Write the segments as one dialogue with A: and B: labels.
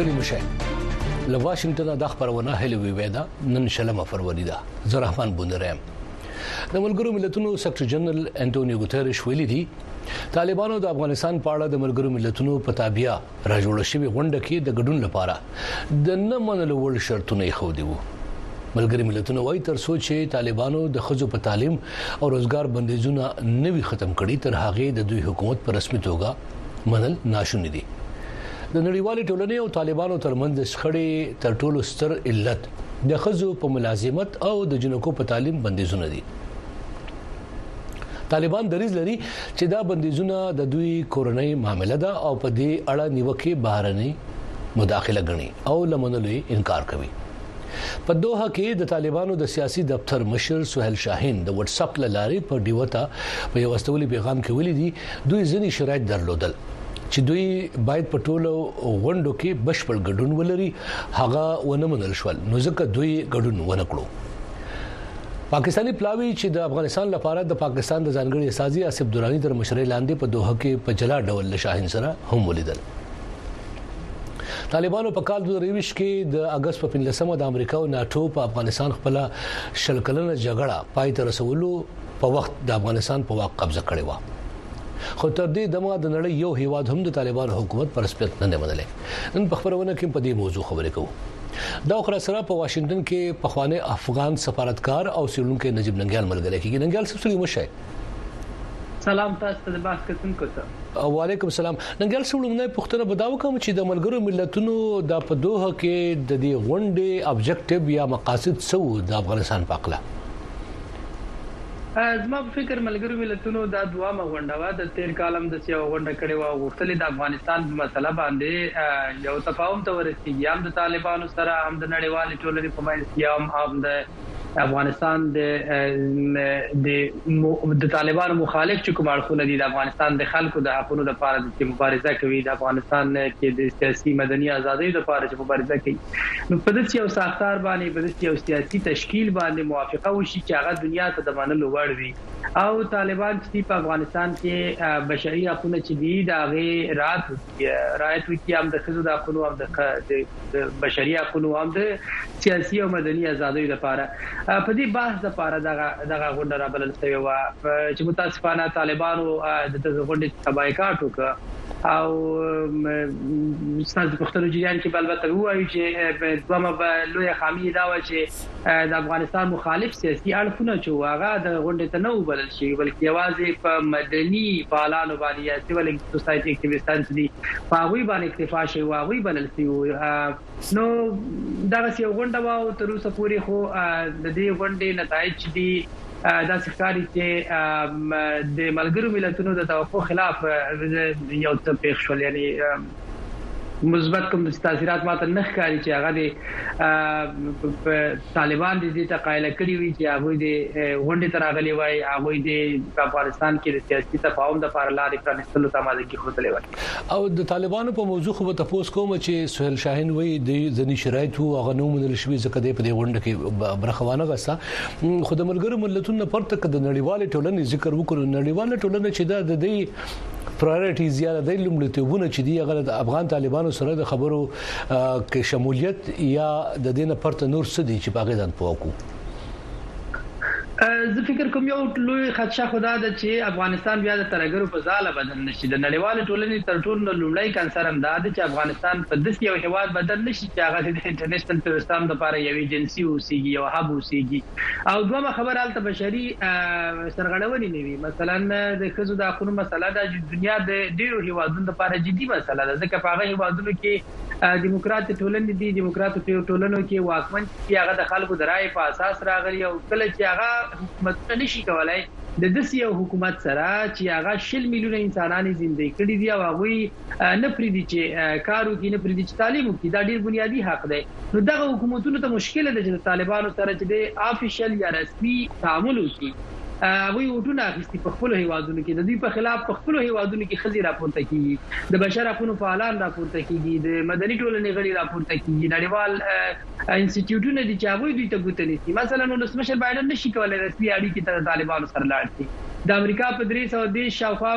A: ستړي مشه له واشنگټن د خبرونه هلوي وې دا نن شلمه فروری ده زه رحمان بندرم د ملګرو ملتونو سیکرټری جنرال انټونیو ګوتریش ویلي دي طالبانو د افغانستان په اړه د ملګرو ملتونو په تابعیا را جوړ شوی غونډه کې د ګډون لپاره د نه منلو وړ شرطونه یې خو دی وو ملګری ملتونه وایي تر څو چې طالبانو د خزو په تعلیم او روزګار بندیزونه نوي ختم کړي تر هغه د دوی حکومت په رسمي توګه منل ناشونی دي د نړیوالې ټولنې او طالبانو ترمنځ شخړې تر ټولو ستر علت د خزو په ملازمت او د جنکو په تعلیم بندیزونه دي طالبان دریز لري چې دا بندیزونه د دوی کورنۍ معامله ده او په دې اړه نیوکه بهرنۍ مداخله غني او لمنلوي انکار کوي په دوه کې د طالبانو د سیاسي دفتر مشر سہیل شاهین د واتس اپ لارې په ډیوتا په یو استولي پیغام کې ویلي دي دوی ځینی شرایط درلودل چې دوی باید په ټولو غونډو کې بشپړ ګډون ولري هغه ونه منل شول نو ځکه دوی ګډون ونه کړو پاکستانی پلاوی چې د افغانستان لپاره د پاکستان د ځانګړي استاذي آصف درانی تر مشرۍ لاندې په دوه کې په جلا ډول له شاهین سره هم ولیدل طالبانو په کال 2023 کې د اگست په 15مه د امریکا او ناتو په افغانستان خپل شلکلنه جګړه پای ته رسولو په وخت د افغانستان په واک قبضه کړې و خو تر دې دمه د نړۍ یو هیواد هم د طالبان حکومت پر رسمیت نه دی منلی نن په خبرونه کې په دې موضوع خبرې کوو دا خبره سره په واشنگټن کې په خوانې افغان سفارتکار او سیرونکو نجیب ننګیال ملګری کیږي ننګیال سره سړي مشه
B: سلام تاسو ته د باس کتونکو ته
A: وعلیکم السلام ننګیال سره لمنه پښتنه بداو کوم چې د ملګرو ملتونو د په دوه کې د دې غونډې ابجیکټیو یا مقاصد څه وو د افغانستان په اړه
B: زما په فکر ملګرو ملتونو دا دوامه غونډه وه، د تېر کال هم داسې یوه غونډه کړې وه او غوښتل یې د افغانستان په مسله باندې یو تفاهم ته ورسېږي، هم د طالبانو سره، هم د نړیوالې ټولنې په منځ کې او هم د افغانستان د د د طالبانو مخالف چې کوم اړخونه دي د افغانستان د خلکو د حقونو لپاره چې مبارزه کوي د افغانستان کې د سیاسي مدني ازادۍ لپاره چې مبارزه کوي نو په داسې یو ساختار باندې، په داسې یو سیاسي تشکیل باندې موافقه وشي چې هغه دنیا ته د منلو وړ وي او طالبان چې دي په افغانستان کې بشري حقونه چې دي د هغې رعایت وکړي، رعایت وکړي هم د ښځو د حقونو هم د بشري حقونو او هم د سیاسي او مدني ازادیو لپاره. په دې بحث لپاره دغه دغه غونډه رابلل شوې وه چې متاسفانه طالبانو د دغې غونډې څخه بایکاټ وکړ. او ستاسو پښتنو جریان کې البته وایي چې دومره به لوی خامي دا و چې د افغانستان مخالف سیاسي اړخونه چې واغه د غونډې ته نه وبلل شي بلکې یوازې په مدني فعالانو باندې یا سیول سوسایټي اکټیویستان دي په هغه باندې اکتفا شي واغوي بلل شي نو دغسې یو غونډه وه او تر اوسه پورې خو د دې غونډې نتایج چې دي داسې ښکاري چې د ملګرو ملتونو د توقع خلاف یو څه پېښ شول یعنی مثبت کوم تاثیرات ماته نه ښکاري چې هغه د طالبان د دې ته قائل کړی وي چې هغه د غونډې تر اغلي وای هغه د افغانستان کې د سیاسي تفاهم د لپاره لارې پرانستلو ته ماده کې خوتلې وای
A: او د طالبانو په موضوع خو به تاسو کوم چې سهیل شاهین وایي د ځنی شرایط وو هغه نو منل شوی ځکه د په دې غونډه کې برخه وانه غسا خو د ملګرو ملتونو پرته د نړیوال ټولنې ذکر وکړو نړیوال ټولنه چې دا د دې پرایورټیز یا د لومړیتوبونو چې دی هغه د افغان طالبانو سره د خبرو کې شمولیت یا د دینه پرته نور څه دي چې باغې ځان پوکو
B: زه فکر کوم یو لوی خدشه خو دا ده چې افغانستان بیا د ترهګرو په ځاله بدل نه شي د نړیوالې ټولنې تر ټولو لومړی کنسر هم دا دی چې افغانستان په داسې یو هېواد بدل نه شي چې هغسې د انټرنشنل ټروریستانو لپاره یوه ایجنسي اوسېږي یوه هب اوسېږي او دومه خبره هلته بشري سرغړونې نه وي مثلا د ښځو د حقونو مسله ده دنیا د ډېرو هېوادونو لپاره جدي مسله ده ځکه په هغه هېوادونو کې دیموکراتې ټولنې دي، دیموکراتو ټولنو کې واکمن چې دي هغه د خلکو د رایې په اساس راغلي او کله چې هغه حکومتونه نشي کولای د داسې یو حکومت سره چې هغه شل میلیونه انسانان یې زندې کړي دي او هغوی نه پریدي چې کار وکړي نه پریدي چې تعلیم وکړي دا ډیر بنیادی حق دی نو دغه حکومتونو ته مشکل دی چې د طالبانو سره چې د افیشل یا رسمي تعامل وکړي هغوی ووټونه اخیستي په خپلو هیوادونو کې د دوی په خلاف په خپلو هیوادونو کې ښځې راپورته کیږي د بشر حقونو فعالان راپورته کیږي د مدني ټولنې غړي راپورته کیږي نړیوال انسټیټیوټونه دي چې هغوی دوی ته ګوته نیسي مثلا ولسمشر بایډن نشي کولای رسمي اړیکې ته د طالبانو سره لاړ شي د امریکا په 330 شاوخوا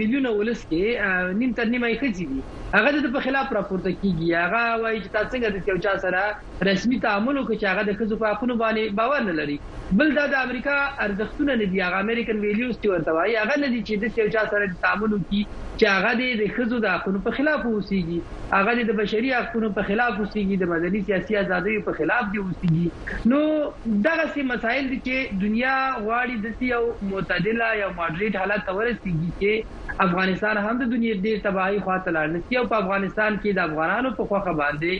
B: میلیونه ولس کې نیم تر نیمه ښځې دي هغه د په خلاف راپورته کیږي هغه وایي چې تاسو څنګه د یو چا سره رسمي تعامل وکړي چې هغه د ښځو په حقونو باندې باور نه لري بل دا د امریکا ارزښتونه نه دي هغه امیریکن ویلیوز چې ورته وایي هغه نه دي چې داسې یو چا سره دې تعامل وکړي چې هغه دې د ښځو د حقونو په خلاف اوسیږي هغه دې د بشري حقونو په خلاف اوسیږي د مدني سیاسي ازادیو په خلاف دې اوسیږي نو دغه سي مسایل دي چې دنیا غواړي د یو معتدله یو ماډریټ حالت ته ورسیږي چې افغانستان هم د دنيا دې تباهي خواته لاړ نشي او په افغانستان کې د افغانانو په خوخه باندې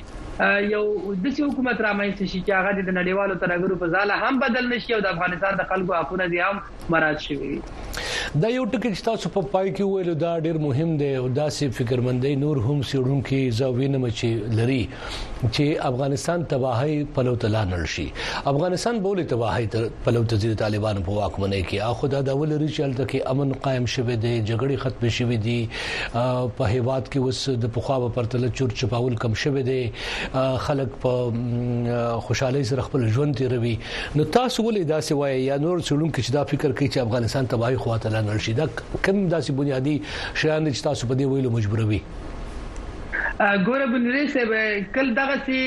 B: یو د سې حکومت رامنځته شي چې هغه د نړیوالو ترګرو په ځاله هم بدل نشي او د افغانستان د خلکو حقونه دې هم مراعات شي وي
A: دا یو ټکی چې تاسو په پای کې ویل دا ډیر مهم دی او داسې فکرمندۍ نور هم سیړونکي زه وینم چې لري چې افغانستان تباهي پلو ته لار نړ شي افغانستان بولې تباهي تر پلو ته ځي طالبانو په واکمنۍ کې اخو دا د ولري چې الته کې امن قائم شوه دی جګړې ختم شوې دي په هیواد کې وس د پخوا په پرتله چور چپاول کم شوه دی خلک په خوشحالي سره خپل ژوند تیروي نو تاسو ولې دا سی وایي یا نور څړونکو چې دا فکر کوي چې افغانستان تباهي خواته لار نړ شي دا کم داسې بنیادی شیان چې تاسو په دې ویلو مجبوروي
B: ګوره بنيري صاحب کله دغسې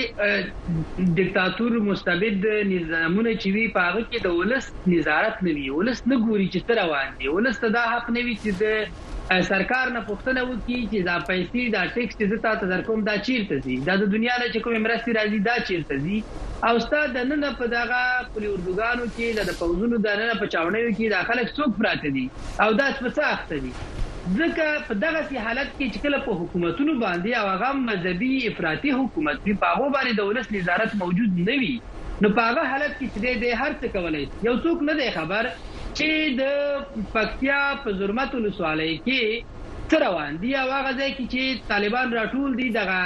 B: دیکتاتور مستبد نظامونه چې وي په هغه کې د ولس نظارت نه وي ولس نه ګوري چې څه روان دي ولس ته دا حق نه وي چې د سرکار نه پوښتنه وکړي چې دا پیسې دا ټیکس چې زه تاسو درکوم دا چیرته ځي دا د دنیا نه چې کومې مرستې راځي دا چیرته ځي او ستا د نن په دغه پلی اردوګانو کې د پوزونو د نن په چاوڼیو کې دا خلک څوک پراته دي او داس په څه اخته دي ځکه په دغسي حالت کي چي کله په حکومتونو باندي او هغه هم مذهبي افراطي حکومت وي په هغو باندي د ولس نظارت موجود نه وي نو په هغه حالت کي چي دی دی هر څه کولای سي یو څوک نه دی خبر چي د پکتیا په زرمت ولسوالۍ کي څه روان دي او هغه ځای کې چې طالبان راټول دي دغه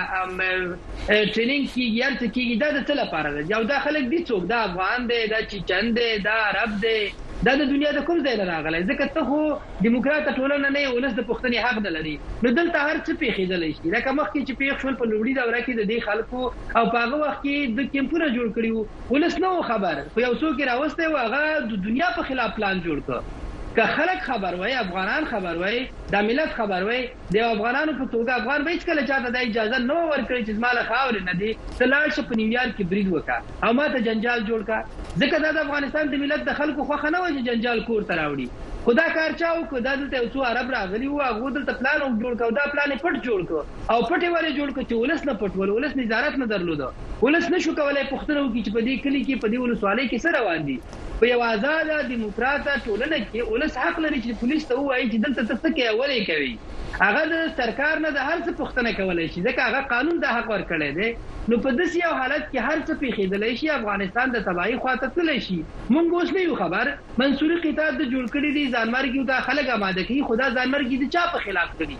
B: ټریننګ کیږي هر څه کیږي دا د څه لپاره ده او دا خلک دي څوک دا افغان دی دا چیچن دی دا عرب دی دا د دنیا د کوم ځای نه راغلی ځکه ته خو دیموکراته ټولنه نه ولس د پښتنې حق نه لري نو دلته هر څه پیښیدلی شي لکه مخکې چې پیښ شول په لومړي دوره کې د دې خلکو او په هغه وخت کې د کیمپونه جوړ کړي وو ولس نه وو خبر خو یو څوک یې راوستی وو هغه ددنیا په خلاف پلان جوړ کړ که خلک خبر وای افغانان خبر وای داملت خبر وای دیو افغانانو په توګه افغان به هیڅکله چاته دا اجازه نه وه ورکړی چې زما له خاورې نه دې ته لاړ شه په نیویارک کې برید وکړه او ماته جنجال جوړ کړه ځکه دا دافغانستان دملت دخلکو خوښه نه وه چې جنجال کور ته راوړي خو دا کار چا وکړ دا دلته یو څو عرب راغلي وو هغو دلته پلان جوړ کړ او دا پلان یې پټ جوړ کړ او پټ یې ولې جوړ کړ چې ولس نه پټ ول ولس نظارت نه درلود ولس نه شو کولای پوښتنه وکړي چې په دې کلي کې په دې ولسوالۍ کې څه روان دي په یو آزاد دیموکراته ټولنه کې ولس حق لري چې پولیس ته وایي چې دلته ته څه کوي ولې کوي هغه د سرکار نه د هر څه پوښتنه کولای شي ځکه هغه قانون د حق ورکړی دی نو په داسې یو حالت کې هر څه پیښیدلی شي افغانستان د تباهي خواته تللی شي مونږ اوس نه یو خبر منصوري قطعات ده جوړ کړي دي ځانمرګي او دا خلک اماده کوي خو دا ځانمرګي ده چا په خلاف کړي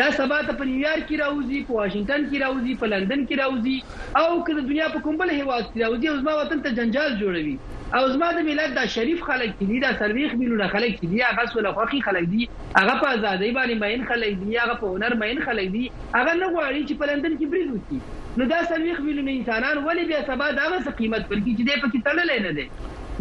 B: دا سبا ته په نيويارک کي راوځي په واشنګټن کي راوځي په لندن کي راوځي او که ده دنيا په کوم بل هيواد کي راوځي او زما وطن ته جنجال جوړوي او زما ده ملت دا شريف خلک چي دي دا څلوېښت ميلونه خلک چي دي هغه سوله خوښي خلک دي هغه په ازادۍ باندي مئين خلک دي هغه په هنر مئين خلک دي هغه نه غواړي چي په لندن کي بريد وکړي نو دا څلوېښت ميلونه انسانان ولي بيا سبا دغه څه قيمت ورکړي چي دی پکي تړلی نه دی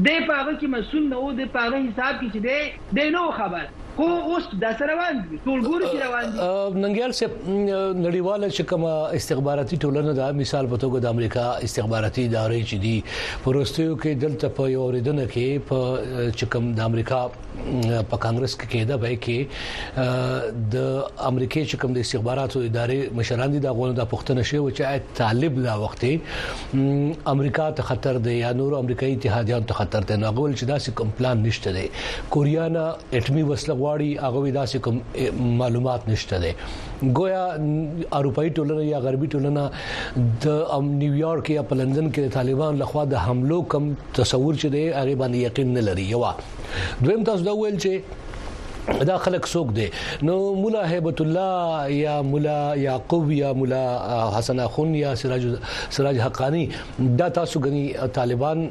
B: دی په هغه کې مسول نه وو دی په هغه حساب کې چې دی دی نه وو خبر خو اوس داسې روان دي ټول ګوري چې روان دي
A: ننګیال صاحب نړیواله چې کومه استخباراتي ټولنه ده مثال په توګه د امریکا استخباراتي ادارې چې دي پروستیو کې دلته په یو اوریدنه کې په چې کوم د امریکا په کانګرس کې کېده به کې د امریکای چې کوم د استخباراتو ادارې مشران دي دا غوونه د پښتنه شوی و چې آی طالب دا وخت امریکا ته خطر دی یا نور امریکایي اتحادیان ته خطر دی نو غول چې داسې کوم پلان نشته دی کوریا نه اټمي وسله غواړي هغه داسې کوم معلومات نشته دی گویا اروپאי ټولنه یا غربي ټولنه د نیویارک یا په لندن کې د طالبان لخوا د حملو کم تصور چې دی هغه باندې یقین نه لري یو دویم تاسو دا ویل چې دا خلک څوک دي نو مولا هیبت الله یا مولا یعقوب یا مولا حسن اخون یا سراج سراج حقانی دا تاسو غني طالبان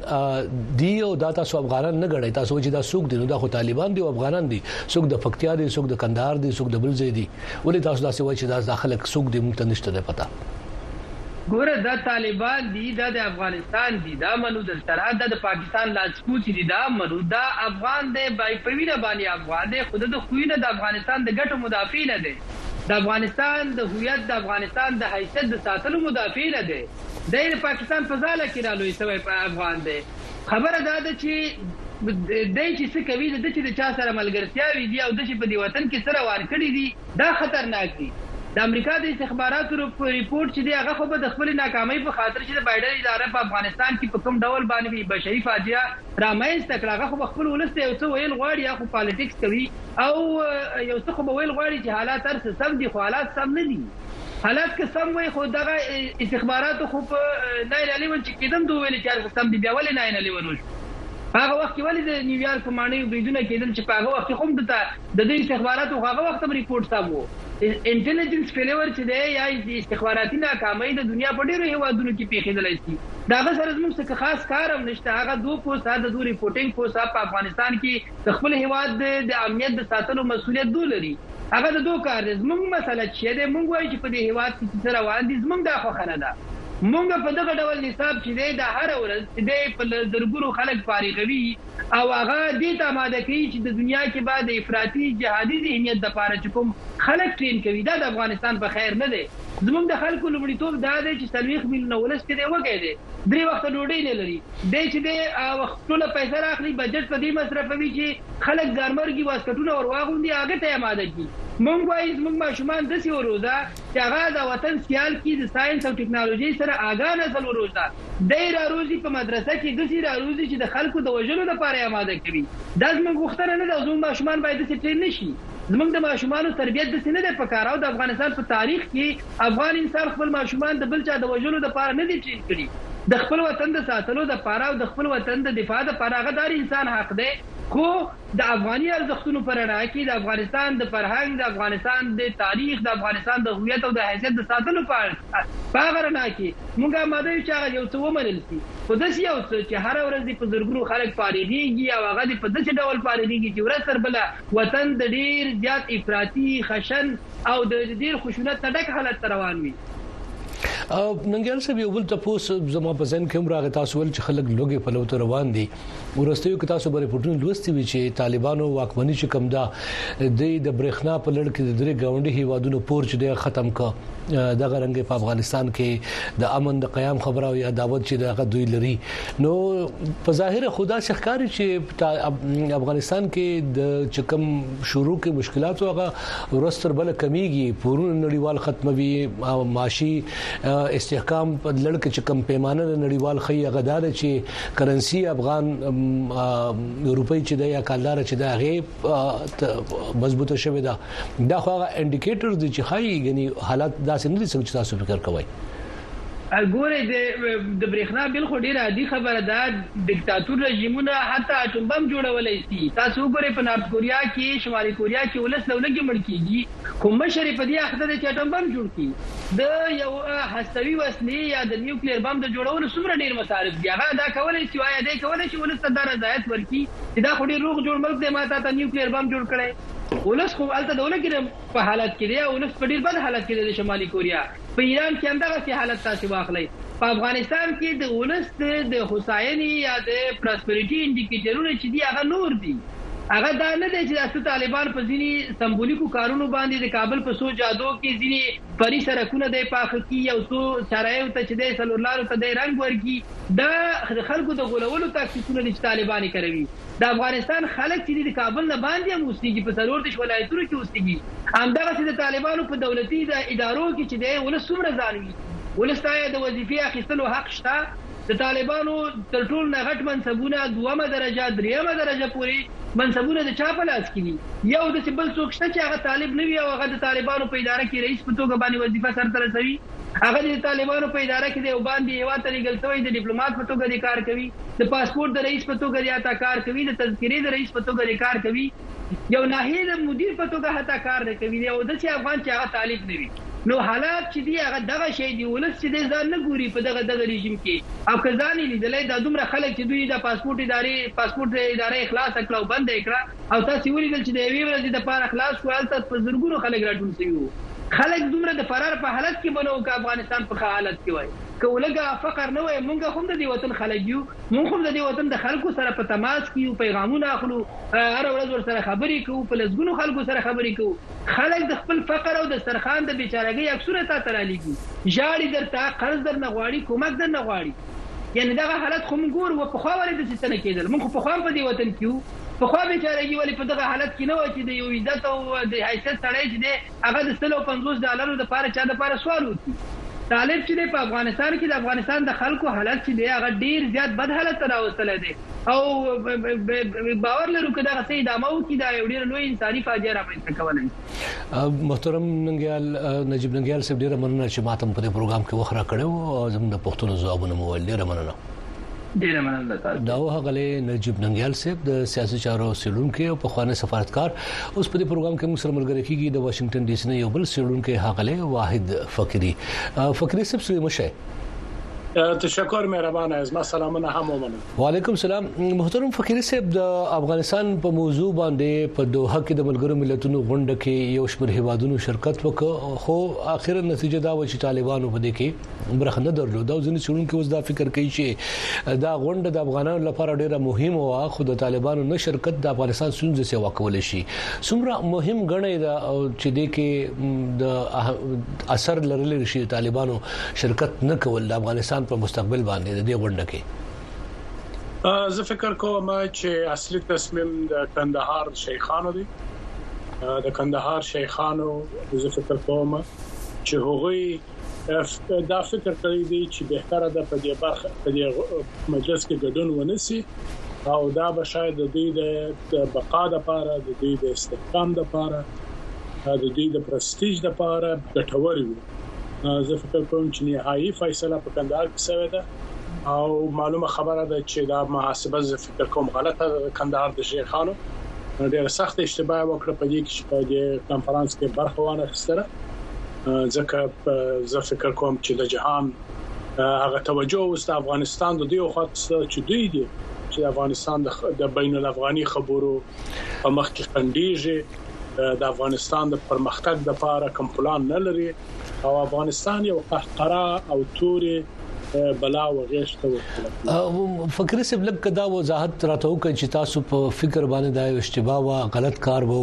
A: دی او دا تاسو افغانان نه غړي تاسو چې دا څوک دي نو دا خو طالبان دي او افغانان دي څوک د فکتیا دي څوک د کندهار دي څوک د بلځي دي ولې تاسو دا څه وایي چې دا داخله څوک دي مونږ ته نشته پتا
B: ګوره دا طالبان دي دا د افغانستان دي دا منو درسره دا د پاکستان لاس پوڅي دي دا منو دا افغان دی بای په وینه باندې افغان دی خو دده خوی نه د افغانستان د ګټو مدافع نه دی د افغانستان د هویت د افغانستان د حیثیت د ساتلو مدافع نه دی دی د پاکستان په ځاله کې را لوی سوی افغان دی خبره دا ده چې دی چې څه کوي د ده چې د چا سره ملګرتیاوې دي او د چې په دې وطن کې څه روان کړي دي دا خطرناک دي. د امریکا د استخباراتو رپورټ چې دی هغه خو به د خپلې ناکامۍ په خاطر چې د بایډن اداره په افغانستان کې په کوم ډول باندې به یې بشري فاجعه رامنځ ته کړه هغه خو به خپل ولس ته یو څه ویل غواړي یا خو پالیټکس کوي او یو څه خو به ویل غواړي چې حالات هر څه سم دي خو حالات سم نه دي حالات که سم وای خو دغه استخباراتو خو په ناین الیون چې کېدم دوه ویل چې هر څه سم دي بیا ولې ناین الیون وشو هغه وخت کې ولې د نیویارک په ماڼیو بریدونه کېدل چې په هغه وخت کې هم دلته د دوی استخباراتو خو هغه وخت هم رپورټ سم وو. انټيليجنس فيليور چې دی يا استخباراتي ناکامۍ د دنيا په ډېرو هېوادونو کې پېښېدلای شي. د هغه سره زموږ څه خاص کار هم نشته. هغه دوه پوسه د دوه رپورټنګ پوسه په افغانستان کې د خپل هېواد د د امنيت د ساتلو مسئوليت دوه لري. هغه د دوه کار دی. زموږ مسئله چه دی موږ وايو چې په دې هېواد کې چې څه روان دي زموږ دا خوښه نه ده. موږ په دغه ډول نصاب چې دی دا هره ورځ چې دی په زرګونو خلک فارغوي. او هغه دې ته اماده کوي چې د دنیا کې به د افراطي جهادي ذهنیت لپاره چې کوم خلک ټرین کوي دا د افغانستان په خیر نه دی زموږ د خلکو لومړیتوب دا دی چې څلوېښت میلیونه ولس چې دی وږی دی درې وخته ډوډۍ نه لري دی چې دی ټوله پیسه راخلي بجټ په دې مصرفوي چې خلک ګرمرګي واسکټونه ور واغوندي هغه ته اماده کړي مونږ وایي زموږ ماشومان داسې وروزه چې هغه د وطن سیال کړي د ساینس او ټکنالوژۍ سره آګاه نسل وروزه دی راروزي په مدرسه کي دسي راروزي چي د خلکو د وژلو لپاره يې اماده کوي دا زموږ غوښتنه نه ده او زموږ ماشومان بايد دسي ټرين نه شي زموږ د ماشومانو تربيت دسي نه دی پکار او د افغانستان په تاريخ کي افغان انسان خپل ماشومان د بل چا د وژلو لپاره نه دي ټرين کړي د خپل وطن د ساتلو لپاره او د خپل وطن د دفاع لپاره هغه د هر انسان حق دی خو د افغاني ارزښتونو په رڼا کې د افغانستان د فرهنګ، د افغانستان د تاریخ، د افغانستان د هویت او د حیثیت د ساتلو په اړه په هغه رڼا کې موږ اماده یو چې هغه یو څه ومنل شي، خو داسې یو څه چې هره ورځ دې په زرګونو خلک فارغېږي او هغه دې په داسې ډول فارغېږي چې ورځ تر بله وطن د ډېر زیات افراطي، خشن او د ډېر خشونت نه ډک حالت ته روان وي.
A: ننګیال صاحب یو بل تپوس زما په ذهن کې هم راغی، تاسو ویل چې خلک لوږې پلو ته روان دي، وروستیو کې تاسو به رپورټونه لوستي وي چې طالبانو واکمني چې کوم ده د د برېښنا په لړ کې د درې گاونډي هیوادونو پورچ دی ختم ک دغه رنګ په افغانستان کې د امن د قیام خبره او یا دعوت چې دغه دوی لري نو په ظاهر خدا څخکاری چې افغانستان کې د چکم شروع کې مشکلات هغه ورستر بل کمیږي پورونه نړیوال ختموي معاشي استحکام په لړ کې چکم پیمانه نړیوال خي غدار چې کرنسی افغان روپۍ چې د یا کالدار چې د هغه مضبوطه شوې ده دا خو هغه انډیکیټرز دي چې خایي غني حالت داسې نه دي څنګه چې تاسو فکر کوئ
B: ګوره د د برېښنا بل خو ډیر عادي خبره ده دیکتاتور رژیمونه حتی اټوم بم جوړولای شي تاسو وګورئ په نارت کوریا کې شمالي کوریا کې ولس لولګي مړ کیږي خو مشر یې په دې عقده دی چې اټم بم جوړ کړي. د یوه هستوي وسلې یا د نیوکلیر بم د جوړولو څومره ډېر مصارف دي؟ هغه دا کولای شي؟ آیا دی کولای شي ولس ته دا رضایت ورکړي چې دا خو ډېر روغ جوړ ملک دی، ما تاته نیوکلیر بم جوړ کړی؟ ولس خو هلته د ولکې په حالت کې دی او ولس په ډېر بد حالت کې دی د شمالي کوریا. په ایران کې هم دغسې حالت تاسې واخلئ. په افغانستان کې د ولس د د هوساینې یا د پراسپریټي انډیکیټرونه چې دي هغه نور دي. هغه دا نه دی چې دا څه طالبان په ځینې سمبولیکو کارونو باندې د کابل په څو جادو کې ځینې پري سرکونه دی پاخه کړي یو څو چارایو ته چې دی څلورلارو ته دی رنګ ورکړي. دا د خلکو د غولولو تاکتیکونه دي چې طالبان یې کاروي. د افغانستان خلک چې دي د کابل نه باندې هم اوسیږي په څلور دېرش ولایتونو کې اوسیږي همدغسې د طالبانو په دولتي ادارو کې چې دی ولس څومره ځان ویسي ولس ته ایا د وظیفې اخیستلو حق شته د طالبانو تر ټولو نه غټ منصبونه دومه درجه دریمه درجه پورې منصبونه د چا په لاس کې دي یو داسې بل څوک شته چې هغه طالب نه وي او هغه د طالبانو په اداره کې رئیس په توګه باندې وظیفه سرته رسوي هغه چې د طالبانو په اداره کې دی او باندې یې هېواد ته لېږل شوی، د ډیپلومات په توګه دې کار کوي، د پاسپورټ د رئیس په توګه دې حتی کار کوي، د تذکرې د رئیس په توګه دې کار کوي، یو ناحیې د مدیر په توګه حتی کار دې کوي، یو داسې افغان چې هغه طالب نه وي. نو حالات چې دي هغه دغه شی دي، ولس چې دی ځان نه ګوري په دغه دغه رژیم کې او که ځان یې لیدلی، دا دومره خلک چې دوی یې د پاسپورټ ادارې پاسپورټ اداره یې خلاصه کړه او بنده یې کړه، او تاسې ولیدل چې د یوې ورځې دپاره خلاص شو، هلته په زرګونو خلک راټول سوي وو. خلک دومره د فرار په حالت کې به نه وو که افغانستان په ښه حالت کې وای، که ولږه فقر نه وای، موږ هم د دې وطن خلک یو، موږ هم د دې وطن د خلکو سره په تماس کې یو، پیغامونه اخلو، هره ورځ ورسره خبرې کوو، په لسګونو خلکو سره خبرې کوو، خلک د خپل فقر او دسترخوان د بیچارګۍ عکسونه تاته رالیږي، ژاړي درته، قرض درنه غواړي، کومک درنه غواړي. یعنې دغه حالت خو موږ ګورو، وه پخوا ولې داسې څه نه کیدل، موږ خو پخوا هم په دې وطن کې وو. پخوا بیچارګي ولې په دغه حالت کې نه وه چې د یو عزت او د حیثیت سړی چې دی هغه د سل او پنځوس ډالرو لپاره چا لپاره سوال وکړي. طالب چې دی په افغانستان کې د افغانستان د خلکو حالت چې دی هغه ډیر زیات بد حالت ته راوستلی دی او باور لرو که دغه څه ادامه وکړي دا یو ډیر لوی انساني فاجعه رامنځته کولای شي.
A: محترم ننګیال نجیب ننګیال صاحب ډیره مننه چې ماته په دې پروګرام کې وخت راکړو او زموږ د پوښتنو ځوابونه مو ول ډیره مننه.
B: ډیره مننه له تاسو
A: دا و هغه نجیب ننګیال صاحب د سیاسي چارو سیړونکو او پخوانی سفارتکار اوس په دې پروګرام کې موږ سره ملګری کیږي د واشنگټن ډي سي نه یو بل سیړونکو هغه واحد فقری فقری صاحب سلام مشه
C: تشکر مهربان از ما سلامونه هم ومنم
A: وعلیکم سلام محترم فقیر صاحب د افغانستان په موضوع باندې په دوحه کې د ملګرو ملتونو غونډه کې یو شمېر هیوادونو شرکت وکړ خو اخیرا نتیجه دا و چې طالبانو په دې کې برخنه درلوده او ځینې څېړونکي اوس دا فکر کوي چې دا غونډه د افغانانو لپاره ډیره مهمه وه خو د طالبانو نه شرکت د افغانستان سونځې سیوا کول شي څومره مهم غنې دا چې د کې د اثر لرلې شي طالبانو شرکت نه کول د افغانستان په مستقبل باندې د دې غونډه کې
C: زه فکر کوم چې اصلي تصمیم د کندهار شیخانو دی د کندهار شیخانو زه فکر کوم چې هغوی دا فکر کړی دی چې بهتره ده په دې برخه په دې مجلس کې ګډون ونسی او دا به شاید د دوی د بقا لپاره د دوی د استحکام لپاره د دوی د پرستیج لپاره ګټور وي زه فکر کوم چې نهایی فیصله په کندهار کې شوې ده او معلومه خبره ده چې دا محاسبه د کوم غلطه کندهار د شیخ خانو ډېر سخت اشتباه وکړه په دې کې چې په دې کانفرنس کې برخه وانه خسته ځکه زه فکر کوم چې د جهان هغه توجه اوس د افغانستان د دیو خاط چې دوی دي چې افغانستان د بین الافغاني خبرو په مخ کې خندېږي د افغانستان د پرمختګ لپاره کوم پلان نه لري او افغانستان یو قهقرا او تورې بلا وغیش
A: ته ورکړه فکر سب لګ کدا وضاحت راته وکړي چې تاسو په فکر باندې دا یو اشتباه وا غلط کار وو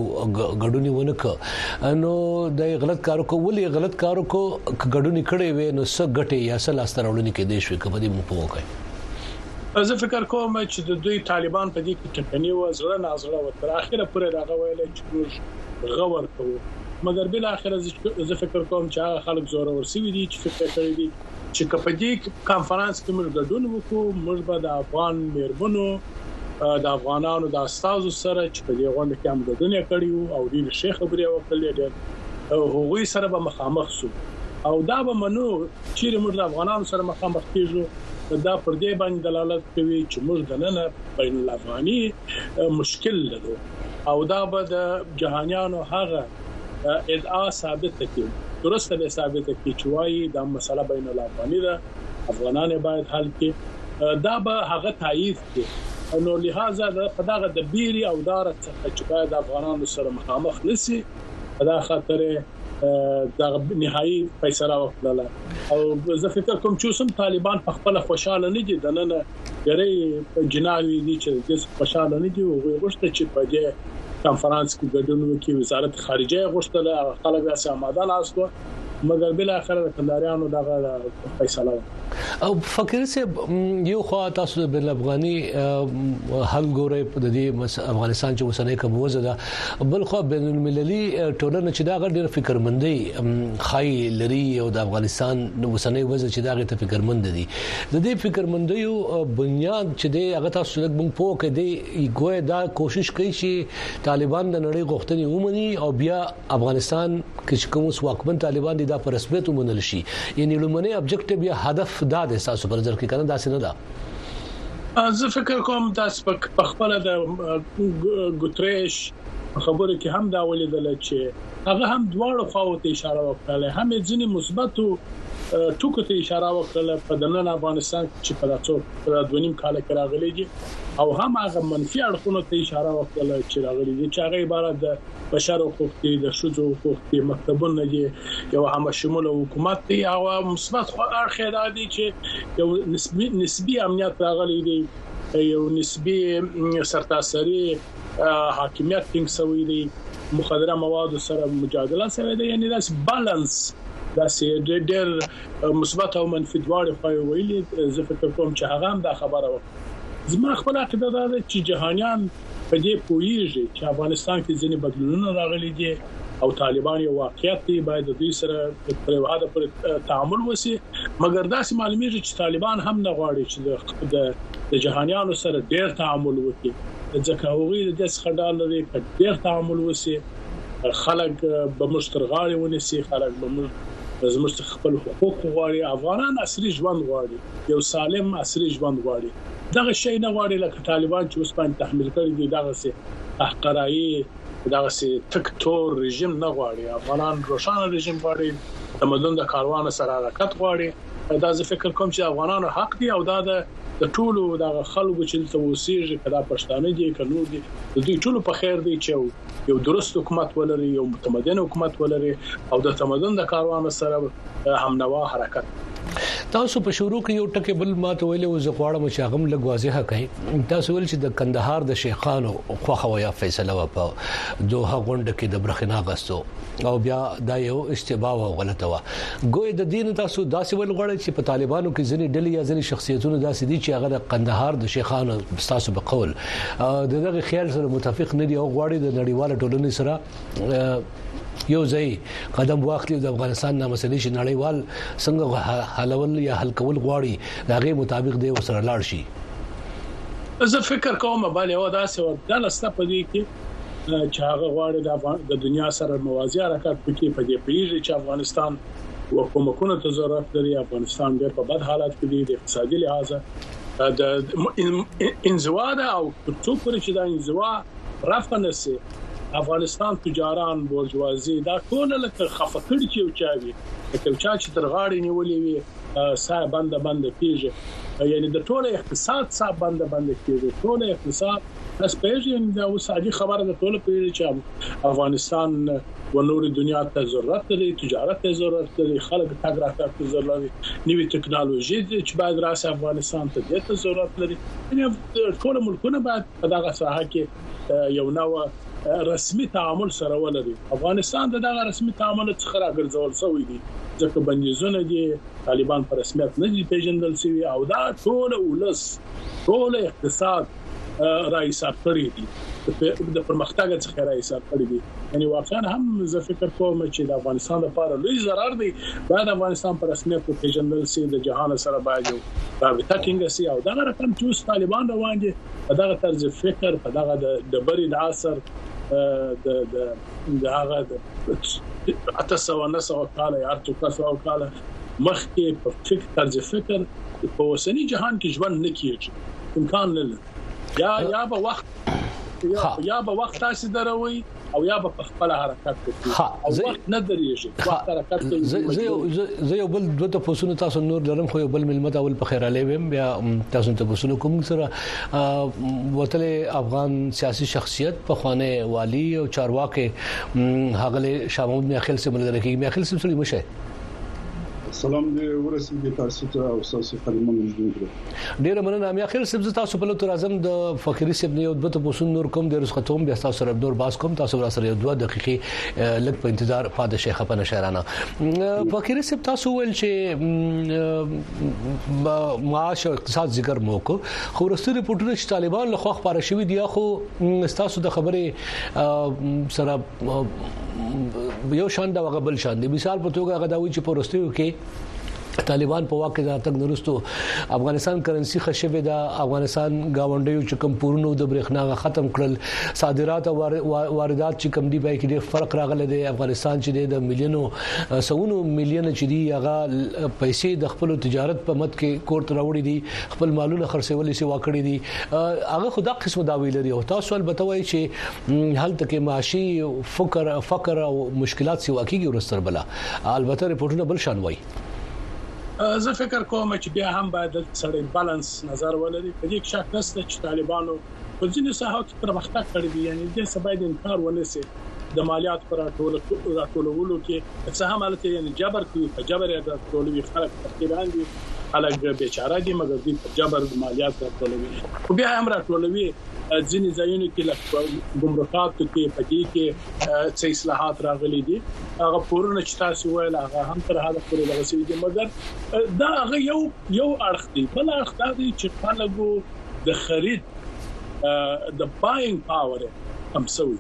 A: غډونی ونه ک نو دا غلط کار کو ولې غلط کار کو غډونی کړي وې نو څه غټي یا څه لاس ترولنی کې دې شوې کبدي مو پوکړي
C: زه فکر کوم چې د دوی طالبان په دې کې ټکنی و زړه نازړه و تر اخره پورې دغه ویل چې موږ غور کوو مګر بل اخر زه فکر کوم چې هغه خلک زورور سوي دي چې فکر کړی دي چې کپ دې کانفرنس کې موږ ګډون وکړو موږ به د افغان میرمنو د افغانانو د استادو سره چې په دې غونډه کې هم ګډون کړی او ډیر ښه خبرې وکړلې ډېر هغوی سره به مخامخ شو او دا به منو چې موږ د افغانانو سره مخامخ کیږو دا پر دې باندې دلالت کوي چې موږ د نن بین الافغاني مشکل لرو او دا به د جهانيانو هغه ادعا ثابت کړي درسته به ثابت کړي چې وايي دا مسله بین الافغاني ده افغانان باید حل کړي دا به هغه تایید کړي نو لهدا په دغه د بیري او دار څخه چې باید افغانانو سره مخامخ نسی دا خاطر دا نهایی فیصله وکړه او زه فکر کوم چې سم طالبان په خپل خوشاله نه دي د نن ډېری جناوي دي چې د خوشاله نه دي او غوښته چې په دې کانفرنس کې ګډون وکړي وزارت خارجه غوښتله او خلک یې آماده ناست و مګر بل اخر د کندهاریانو دغه فیصله
A: او فقیر صاحب یو خو تاسو د بین افغاني حل ګورې د دې افغانستان چې وسنۍ کوم وزه ده بل خو بین المللي ټولنه چې دا غړ ډیر فکرمندي خای لري او د افغانستان د وسنۍ وزه چې دا غړ ته فکرمند دي د دې فکرمندي یو بنیاد چې دی هغه تاسو لږ مونږ پوه کړئ دی ګویا دا کوشش کوي چې طالبان د نړۍ غوښتنې ومني او بیا افغانستان کې چې کوم واکمن طالبان دي دا پر رسمیت ومنل شي یعنی لومړی ابجیکټیو یا هدف دا د تاسو پر ځل کې کنه دا څه نه
C: ده زه فکر کوم تاسو په خپل د ګوتریش خبرو کې هم دا ولیدل چې هغه هم دواړو خواو ته اشاره وکړه هم ځینې مثبتو ټکو ته اشاره وکړه په دنن افغانستان چې په داسو دونیم کال کې راغلي دي او هم هغه منفي اړخونو ته اشاره وکړه چې راغلي دي چې هغه عبارت ده بشر حقوق دي د شوزو حقوق دي مکتبونه دي یو هم شموله حکومت دی او مثبت خو اړخ دا دی چې یو نسبی نسبی امنیت راغلی دی یو نسبی سرتاسري حاکمیت ټینګ شوی دی مخدره مواد سره مجادله سره دی یعنی داس بالانس دا سي ډېر مثبت او منفي دواړه خو ویلي زه فکر کوم چې هغه هم دا خبره وکړه زما خپل عقیده دا ده چې جهانيان په دې پوهیږي چې افغانستان کې ځینې بدلونونه راغلي دي او طالبان یو واقعیت دی باید د دوی سره تر یو حده پورې تعامل وسی مګر داسې معلومیږي چې طالبان هم نه غواړي چې د د جهانیانو سره ډیر تعامل وکړي ځکه هغوی د دې څخه ډار لري که ډیر تعامل وسی خلک به موږ تر غاړې ونیسي خلک به موږ زموږ خپل حقوق غواړي افغانان عصري ژوند غواړي یو سالم عصري ژوند غواړي دغه شی نه غواړی لکه ټالبان چی اوس باندی تحمیل کړی دی دغسی احقرایی دغسی تک تور رژیم نه غواړی افغانان روښانه رژیم غواړی دمدلون د کاروان سره حرکت غواړی دا زه فکر کوم چی افغانانو حق دی او دا د د ټولو دغه خلکو چی دلته اوسیږی که دا پښتانه دی که نور دی د دوی ټولو په خیر دی چی یو درست حکومت ولري یو متمدن حکومت ولري او د تمدن د کاروان سره هم نوا حرکت
A: تاسو په شروع کې یو ټکی بل ماته ویل او زه غواړم چې هغه لږ واضح کړئ تاسو ول چې د کندهار د شیخانو خوخه ویا فیصله و په دوه غونډه کې د برخنا غستو او بیا دا یو اشتباه او غلطه و ګوې د دین تاسو داسې ول غواړئ چې په طالبانو کې ځنې ډلې یا ځنې شخصیتونه داسې دي چې هغه د قندهار د شیخانو تاسو په قول د دغه خیال سره متفق نه دی او غواړي د نړیوال ټولنې سره یو ځای قدم واخلي د افغانستان د مسلې چې نړیوال څنګه حلول یا حل کول غواړي دا غي مطابق دی وسره لاړ شي
C: زه فکر کوم باندې او دا سه ورته لسته پدې کې چې هغه غواړي د افغان د دنیا سره موازی حرکت وکړي په دې پیږي چې افغانستان وکومکونه ته ضرورت لري افغانستان ډېر په بد حالت کې دی د اقتصادي لحاظ د انزوا ده او څو پورې چې دا انزوا رفع نشي افغانستان تجاران بورجوازي دا ټول لکه خفه کړي چې چاوي لکه چا چې تر غاړې نیولې وي سا بند بند کیږي یعنی د ټوله اقتصاد سا بند بند کیږي ټوله اقتصاد تاسو پیژنئ دا اوس عادي خبره ده ټول پیژني چې افغانستان و نور دنیا ته ضرورت لري تجارت ته ضرورت لري خلک تګ راتګ ته ضرورت لري نوې ټکنالوژي چې باید راسي افغانستان ته دې ته ضرورت لري یعنی ټول ملکونه باید په دغه ساحه کې یو نو رسمي تعامل سره ولري افغانستان د دغه رسمي تعامل څخه راګرځول شوی دی ځکه بندیزونه دي طالبان په رسمیت نه دي پیژندل شوی او دا ټول ولس ټول اقتصاد را حساب کړی دي د پرمختګ څخه را حساب کړی دي یعنی واقعا هم زه فکر کوم چې د افغانستان لپاره لوی zarar دی دا د افغانستان پر رسمیت په پیژندل سي د جهان سره باید یو رابطه ټینګه سي او دا رقم چې اوس طالبان روان دي دا طرز فکر په دغه د بری د اثر د د هغه د 1809 کال یا ارتو کسو او کال مخکې په فکر طرز فکر په اوسنی جهان کې ژوند نه کیږي امکان نه لري یا یا به وخت یا به وخت تاسو دروي او یا به خپل حرکت کوي او وخت نه دريږي وخت حرکت کوي
A: زه یو بل دوه تاسو نور لرم خو یو بل ملمت اول په خیر علي ويم بیا تاسو ته بسونه کوم سره وتلی افغان سیاسي شخصیت پخوانی والی او چارواکي هغه شاه محمود میاخیل سره ملګری کیږي میاخیل سره سړي مشه
D: سلام دې ورسېږي تاسو ته او تاسو خدمت مجبور
A: کړو ډیره مننه میا خیر سبز تاسو په لور تر اعظم د فقيري سب نه یو دوه ته پوسون نور کوم د رسخه توم بیا تاسو سره نور باس کوم تاسو را سره یو دوه دقیقې لګ په انتظار پاد شیخ په نشرانه فقيري سب تاسو ول چې معاش او اقتصاد ذکر مو کو خو ورستي رپورټونه چې طالبان له خو خبره شوې دي خو تاسو د خبرې سره یو شان دا غبل شان دي مثال په توګه غداوي چې په ورستیو کې طالبان په واقع د اتګ نورستو افغانستان کرنسي خشبه ده افغانستان گاونډیو چې کم پورونو د برېښنا ختم کړل صادرات او واردات چې کم دی پای کې ډېر فرق راغلی دی افغانستان چې د مليونو سونو میلیونه چې دی هغه پیسې د خپل تجارت په مت کې کورت راوړي دي خپل مالونه خرڅولې سي واکړي دي هغه خدا قسم دا ویل لري او تاسو البته وایي چې هل تک معاشي فقر فقر او مشکلات سي واقعي ورستر بلا البته رپورټونه بل شان وایي
C: زه فکر کوم چې بیا هم باید د سړی بالانس نظر ولري په دې شک نشته چې طالبانو په ځینو ساحو کې پرمختګ کړی دی یعنی د سبا د انکار ونه سي د مالیاتو پر راټولولو کې څه هم الته یعنی جبر کوي په جبر یا راټولوي خلک فقیران دي خلک بیچاره دي مګر دوی په جبر مالیات راټولوي خو بیا هم راټولوي ځینې ځایونه کې لکه ګمرکات کې په دې کې څه اصلاحات راغلي دي هغه پورونه چې تاسو ویل هغه هم تر هغه پورې دغه سوي دي مګر دا هغه یو یو اړخ دی بل اړخ دا دی چې خلکو د خرید د باینګ پاور کم شوی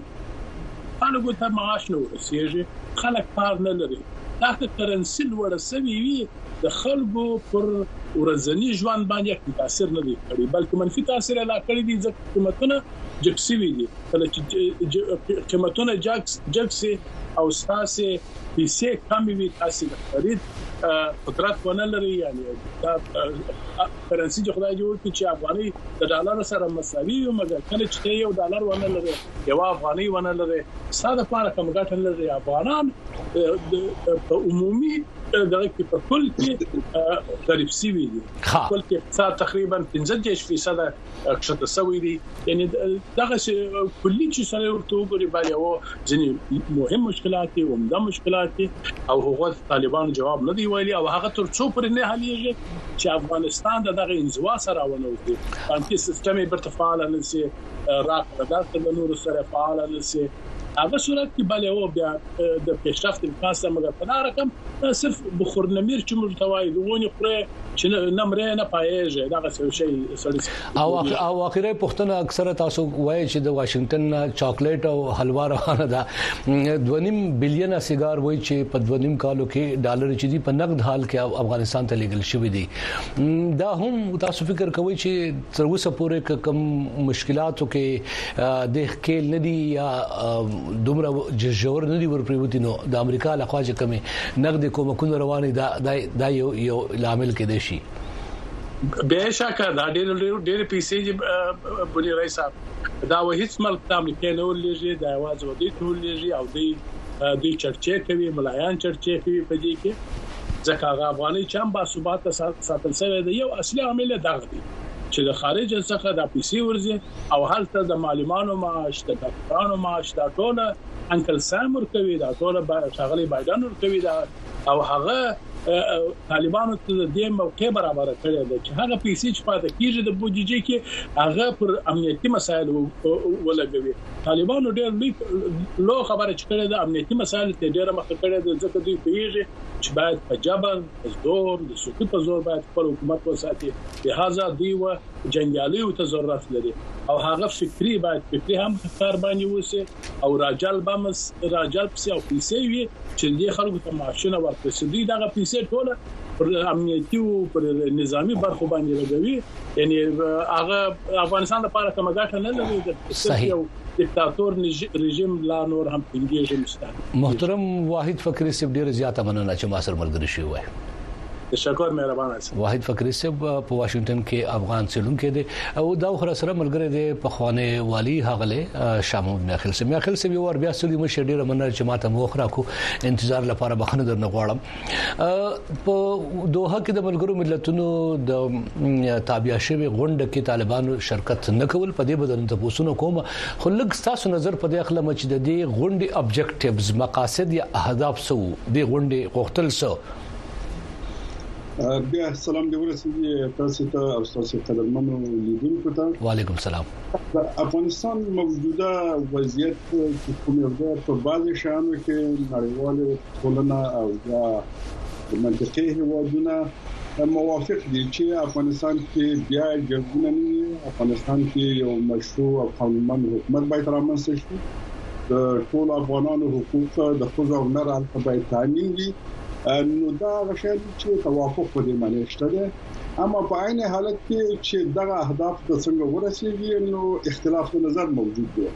C: خلکو ته معاش نه ورسیږي خلک کار نه لري دا که کرنسي لوړه شوې وي د خلکو پر ورځني ژوند باندې کوم تاثیر نه دی کړی بلکې منفي تاثیر لا کړی دی ځکه قیمتونه جګ شوي دي کله چې قیمتونه جګ جګ شي او تاسو پیسې کمې وي تاسو د خرید قدرت ونه لري یعنی دا کرنسي چې خدای جوړ کړي چې افغاني د ډالر سره مساوي وي مګر کله چې ته یو ډالر ونه لري یو افغاني ونه لري ساده لپاره کوم ګټه نه لري افغانان په عمومي دغه کې په کل کې غریب سی وي خپل کې اقتصاد تقریبا 15% کښته سوی دی یعنی دغه کلی چې سره ورته وګوري بیا ځینې مهم مشکلات دي عمده مشکلات دي او هغه طالبان جواب نه دی ویلي او هغه تر څو پر نه حلیږي چې افغانستان د دغه انزوا سره ونوځي بانکي سیستم یې برته فعال نه سي راکړه داسې د نورو سره فعال نه سي هغه صورت کې بل او بیا د پیشرفت امکان سره مګر په دا رقم صرف بخور نمیر چې موږ توای دغونی خره چې نه مرې نه پایږي دا څه شي سړی
A: او اخیره پښتنه اکثره تاسو وایي چې د واشنگټن نه چاکلیټ او حلوا روانه ده 2.5 بلین سیګار وایي چې په 2.5 کالو کې ډالر چې دی په نقد حال کې افغانستان ته لیږل شوی دی دا هم تاسو فکر کوئ چې تر اوسه پورې کوم مشکلاتو کې د ښکیل نه دی یا دومره جوړ نه دی ورپریوتی نو د امریکا لخوا چې کومه نقد کومکونه روانه ده دا یو لامل کې دی شي
C: به شکه دا ډېر ډېر پیسې بونی رئیس صاحب دا و هیڅ ملک د امریکا نه ولېږي دا आवाज و دې ته ولېږي او دې دې چرچې کوي ملایان چرچې کوي په دې کې ځکه هغه افغاني چې هم با ثبات ساتل شوی دی یو اصلي عامل دا دی چې د خارج څخه د پیسې ورزي او هلته د معلمانو معاش د ډاکټرانو معاش دا ټول انکل سام ورکوي دا ټول شغلي بایدن ورکوي دا او هغه طالبانو ته د دې موقع برابر کړی دی چې هغه پیسې چې پاتې کیږي د بودیجې کې هغه پر امنیتي مسایلو ولګوي طالبانو ډېر لوی لو خبره چې کړې ده امنیتي مسایل ته ډېر مخ کړی دی ځکه دوی پیږي چې باید په جبر په زور د سوتي په زور باید خپل حکومت وساتي لہذا دوی و جنگیالیو ته ضرورت لري او هغه فکری باید فکری هم کار باندې وسی او راجلب امس راجلب سي او پیسې وي چې دې خلکو ته معاشونه ورکړي چې دوی دغه پیسې ټوله پر امنیتي او پر نظامی برخو باندې لګوي یعنی هغه افغانستان لپاره کومه ګټه نه لري
A: د یو
C: دیکتاتور رژیم لا نور هم ټینګیږي
A: محترم واحد فکری سیب ډیر زیاته مننه چې ما سره ملګری شوی
C: تشکر مهربان هستي
A: واحد فقري صاحب په واشنگټن کې افغان سیلونکو دی او دا خره سره ملګری دی په خوانه والی هغله شامو میاخل سم میاخل سم یو ور بیا سړي مشه ډیره مننه چې ماته مو خره کو انتظار لپاره بخنه درنه غواړم په دوه کې د ملګرو ملتونو د تابع شوی غونډه کې طالبانو شرکت نه کول په دې بدل ته پوسونه کوم خو لږ تاسو نظر په دې اخلم چې د دې غونډې ابجیکټیوز مقاصد یا اهداف سو دې غونډې غوښتل سو
D: بیا سلام دی ورسېږي تاسو ته او تاسو قدرمنو لیدونکو ته
A: وعلیکم سلام
D: افغانستان موجوده وضعیت چې کوم یو ده په بعضي شانو کې نړیواله ټولنه او یا منطقي هوادونه موافق دي چې افغانستان کې بیا جګړه نه وي افغانستان کې یو مشروع او قانونمن حکومت باید رامنځته شي د ټول افغانانو حقوق د خځو او نر حق باید تامین وي نو دا هغه شی دی چې توافق په دې معنی شته دی اما په عین حالت کې چې دغه اهداف ته څنګه ورسیږي نو اختلاف د نظر موجود دی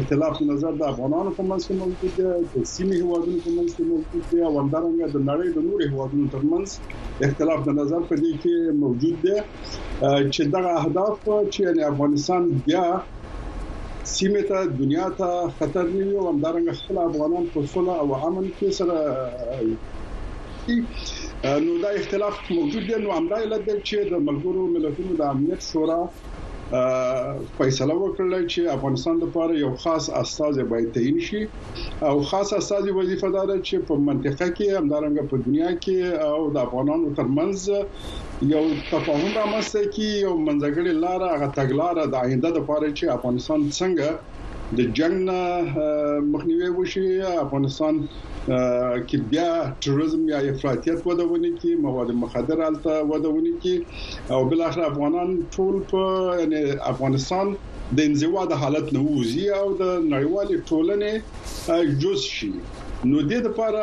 D: اختلاف د نظر د افغانانو په منځ کې موجود دی د سیمې هوادونو په منځ کې موجود دی او همدارنګه د نړۍ د نورو هوادونو ترمنځ اختلاف د نظر په دې کې موجود دی چې دغه اهداف چې افغانستان بیا سیمه ته دنیا ته خطر نه وي او همدارنګه خپل افغانان په سوله او امن کې سره نو دا اختلاف موجود دی نو همدا علت دی چې د ملګرو ملتونو د امنیت شورا فیصله وکړه چې افغانستان لپاره یو خاص استاد باید تعین شي او خاص استاد وظیفه دار چې په منطقه کې همدارنګه په دنیا کې او د افغانانو ترمنځ یو تفاهم رامنځته کړي یو منځګړی لاره هغه تګلاره د آینده لپاره چې افغانستان څنګه د جنگ نه مخنیوي وشي افغانستان کې بیا ټوریزم یا افراطیت وده ونی کی مواد مخدر الته وده ونی کی او بل اخر افغانان ټول په یعنی افغانستان د انزوا د حالت نه ووزي او د نړیوال ټولنې جز شي نو دې لپاره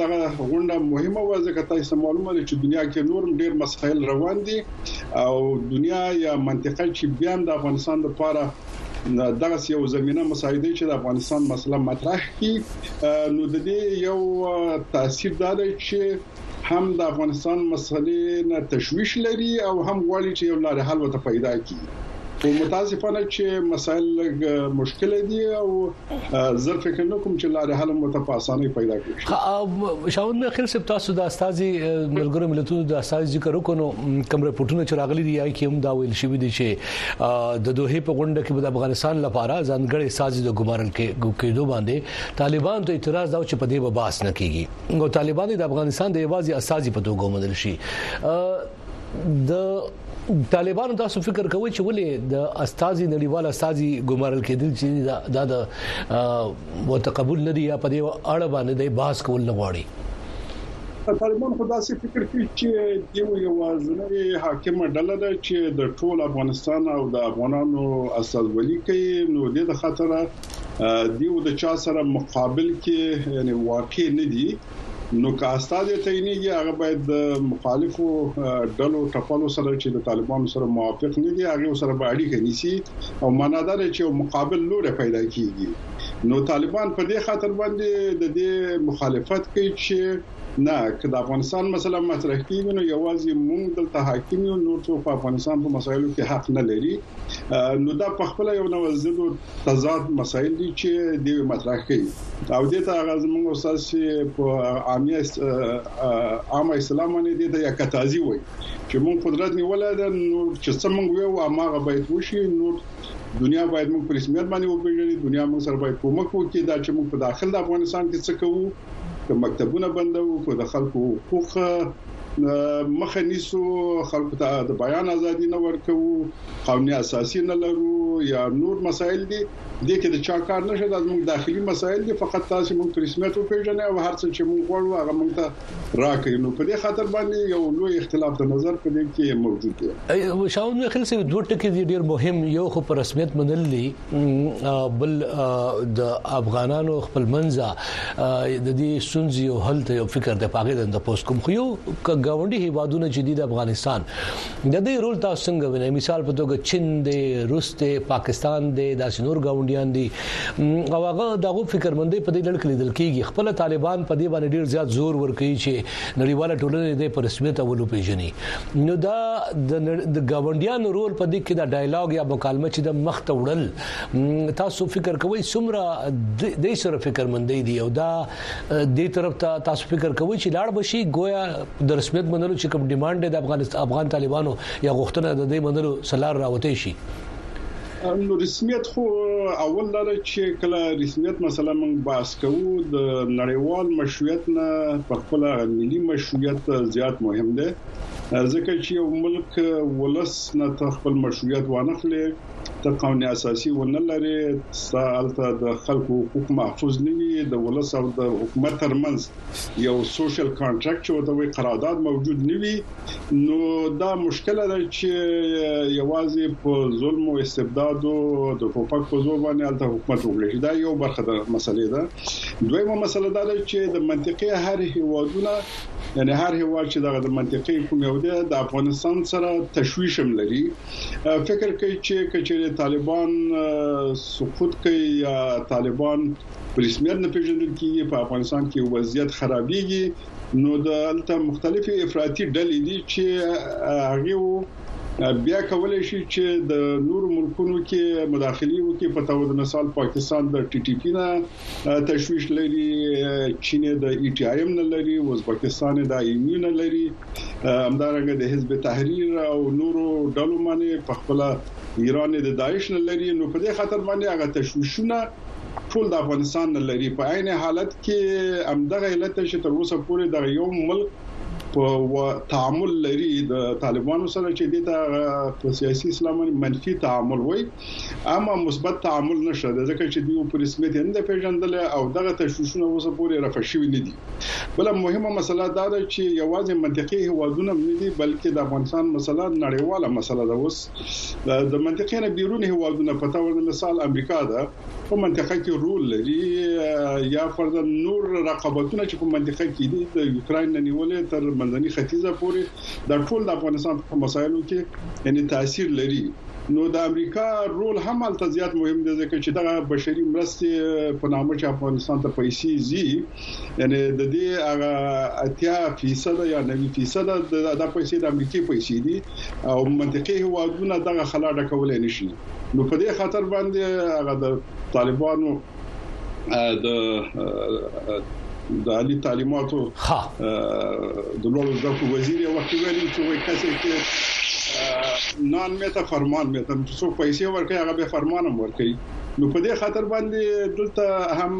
D: دغه غونډه مهمه وه ځکه تاسو معلومه ده چې دنیا کې نور ډیر مسایل روان دي او دنیا یا منطقه چې بیا د افغانستان لپاره دغه یو زمينه مساعده چې د افغانستان مسله مطرح کی نو د دې یو تاثیر دا دی چې هم د افغانستان مسئلې نه تشویش لري او هم غواړي چې یو لارې حل وته پیدا کړي خو متاسفانه چې مسائل لږ مشکل دي او زه فکر نه کوم چې لارې حل مو ته په اسانۍ پیدا کړي
A: شاوند مې خل سپ تاسو د استاذي ملګرو ملتونو د استاذ ذکر وکړو کوم رپورټونه چې راغلي دي یای کې هم دا ویل شوی دی چې د دوه په غونډه کې د افغانستان لپاره ځانګړي استاذ د ګمارل کېدو باندې طالبان ته اعتراض دا چې په دې به باس نه کیږي او طالبان د افغانستان د یوازې استازي په توګه ومنل شي د طالبانو تاسو فکر کوئ چې ولې د استاذي نړیوال استاذي ګمارل کېدل چې دا د متقبل نه دی یا په دې اړه باندې د بحث کول نه غواړي
D: طالبان خو داسې فکر کوي چې یو یوازنی حاکمه ډله ده چې د ټول افغانستان او د افغانانو استازولي کوي نو د خاطر دیو د چا سره مقابل کې یعنی واقع نه دي نو که استاد تعینېږي هغه باید د مخالفو ډلو ټپلو سره چې د طالبانو سره موافق نه دي هغه سره به اړیکه نیسي او معنا دا ده چې یو مقابل لوري پیدا کیږي نو طالبان په دې خاطر باندې د دې مخالفت کوي چې نه که د افغانستان مسله مطرح کیږي نو یوازې موږ دلته حاکم یو نور څوک په افغانستان په مسایلو کې حق نه لري نو دا په خپل یو نوځدو تضاد مسایل دي چې دوی مطرح کوي او دې ته هغه زموږ استاد سي په عامي عام اسلام باندې دې ته یا کتازي وایي چې موږ قدرت نیولای دا نو چې څه موږ ویو هغه باید وشي نو دنیا باید موږ پر رسمیت باندې وپیژني دنیا موږ سره باید کومک وکړي دا چې موږ په داخل د افغانستان کې څه کوو که مکتبونه بندو که د خلکو حقوق مخه نیسو خلکو ته د بیان ازادي نه ورکوو قانوني اساسي نه لرو یا نور مسایل دي دې کې د چا کار نشته دا زموږ داخلي مسایل دي فقط تاسو موږ په رسمیت وپیژنئ او هر څه چې موږ غواړو هغه موږ ته راکړئ نو په دې خاطر باندې یو لوی اختلاف د نظر په دې کې موجود
A: دی شاوند خلک دوه ټکي ډیر مهم یو خو په رسمیت منل دي بل د افغانانو خپل منځه د دې سنځي او حل ته یو فکر د پاګې د پوسټ کوم خو یو کګاونډي هیوادونه چې د افغانستان د دې رول تاسو څنګه وینئ مثال په توګه چین دی روس دی پاکستان دی داسې نور ګاونډیان دي او هغه دغه فکرمندي په دې لړ کې لیدل کیږي خپل طالبان په دې باندې ډیر زیات زور ورکوي چې نړیواله ټولنه دې په رسمیت اول وپیژني نو دا د گاونډیانو رول په دې کې دا ډایلاګ یا مکالمه چې د مخ ته وړل تاسو فکر کوئ څومره د سره فکر مندې دي او دا دې طرف ته تاسو فکر کوئ چې لاړ بشي گویا د رسمیت منلو چې کوم ډیماند د افغان افغان طالبانو یا غوښتنه د دې منلو سلار راوته شي
D: نو رسمیت خو اول دا ده چې کله رسمیت مسله موږ بحث کوو د نړیوال مشروعیت نه په خپل ملي مشروعیت زیات مهم دی ځکه چې یو ملک ولس نه ته خپل مشروعیت وانخلې ته قانون اساسي ونه لري سالته د خلکو حقوق محفوظ نه وي د ولس او د حکومت ترمنځ یو سوشل کانټرکټ چې ورته وایي قرارداد موجود نه وي نو دا مشکل ده چې یوازې په ظلم او استبداد او د ټوپک په زور باندې الته حکومت وکړي چې دا یو برخه ده مسلې ده دویمه مسله دا ده چې د منطقي هر هیوادونه یعنی هر هیواد چې دغه د منطقي کوم یو ده د افغانستان سره تشویش هم لري فکر کوي چې کچېره طالبان سقوط کوي یا طالبان په رسمیت نه پیژندل کیږي په افغانستان کې وضعیت خرابیږي نو دلته مختلفې افراطي ډلې دي چې هغه بیا کولای شي چې د نور ملکونو کې مداخله وکړي په تاوده مثال پاکستان د ټي ټي پی نه تشويش لري چین د ای ټي ایم نه لري ازبکستان د ایمو نه لري همدارنګه د حزب تحریر او نورو ډلو باندې په خپل ایران د داعش نه لري نو په دې خاطر باندې هغه تشويشونه ټول د افغانستان نه لري په عین حالت کې همدغه علت چې تر اوسه پورې د یو ملک په تعامل لري د طالبانو سره چې د په سیاسي اسلام منفي تعامل وي اما مثبت تعامل نشته ځکه چې دیو پر رسمیت نه دی پیژندل او دغه تشویشونه اوس پورې رفع شوی نه دي بل مهمه مسله دا ده چې یوازې منطقي هوادونه نه دي بلکې د افغانستان مسله نړیواله مسله ده اوس د منطقې نه بیرون هیوادونه په تور د مثال امریکا ده په منطقه کې رول لري یا فرض نور رقابتونه چې په منطقه کې دي د یوکرين نه نیولې تر منځني ختیځه پورې د ټول د افغانستان په مسایلو کې یعنی تاثیر لري نو د امریکا رول هم الته زیات مهم دی ځکه چې دا بشري مرستې په نامه چې افغانستان ته پیسې زی یعنی د دې هغه اتیا فیصد یا 90 فیصد د پیسې د امریکای پیسې دي او منطقي هیوادونه دغه خلا ډکولای نه شي نو په دې خاطر باندې هغه د طالبانو د د عالی تعلیماتو د لوړو زده کړو وزیر یو وخت ویلي چې وایي کسې کې نان مې ته فرمان مې ته چې څو پیسې ورکړي هغه به فرمان هم ورکړي نو په دې خاطر باندې دلته هم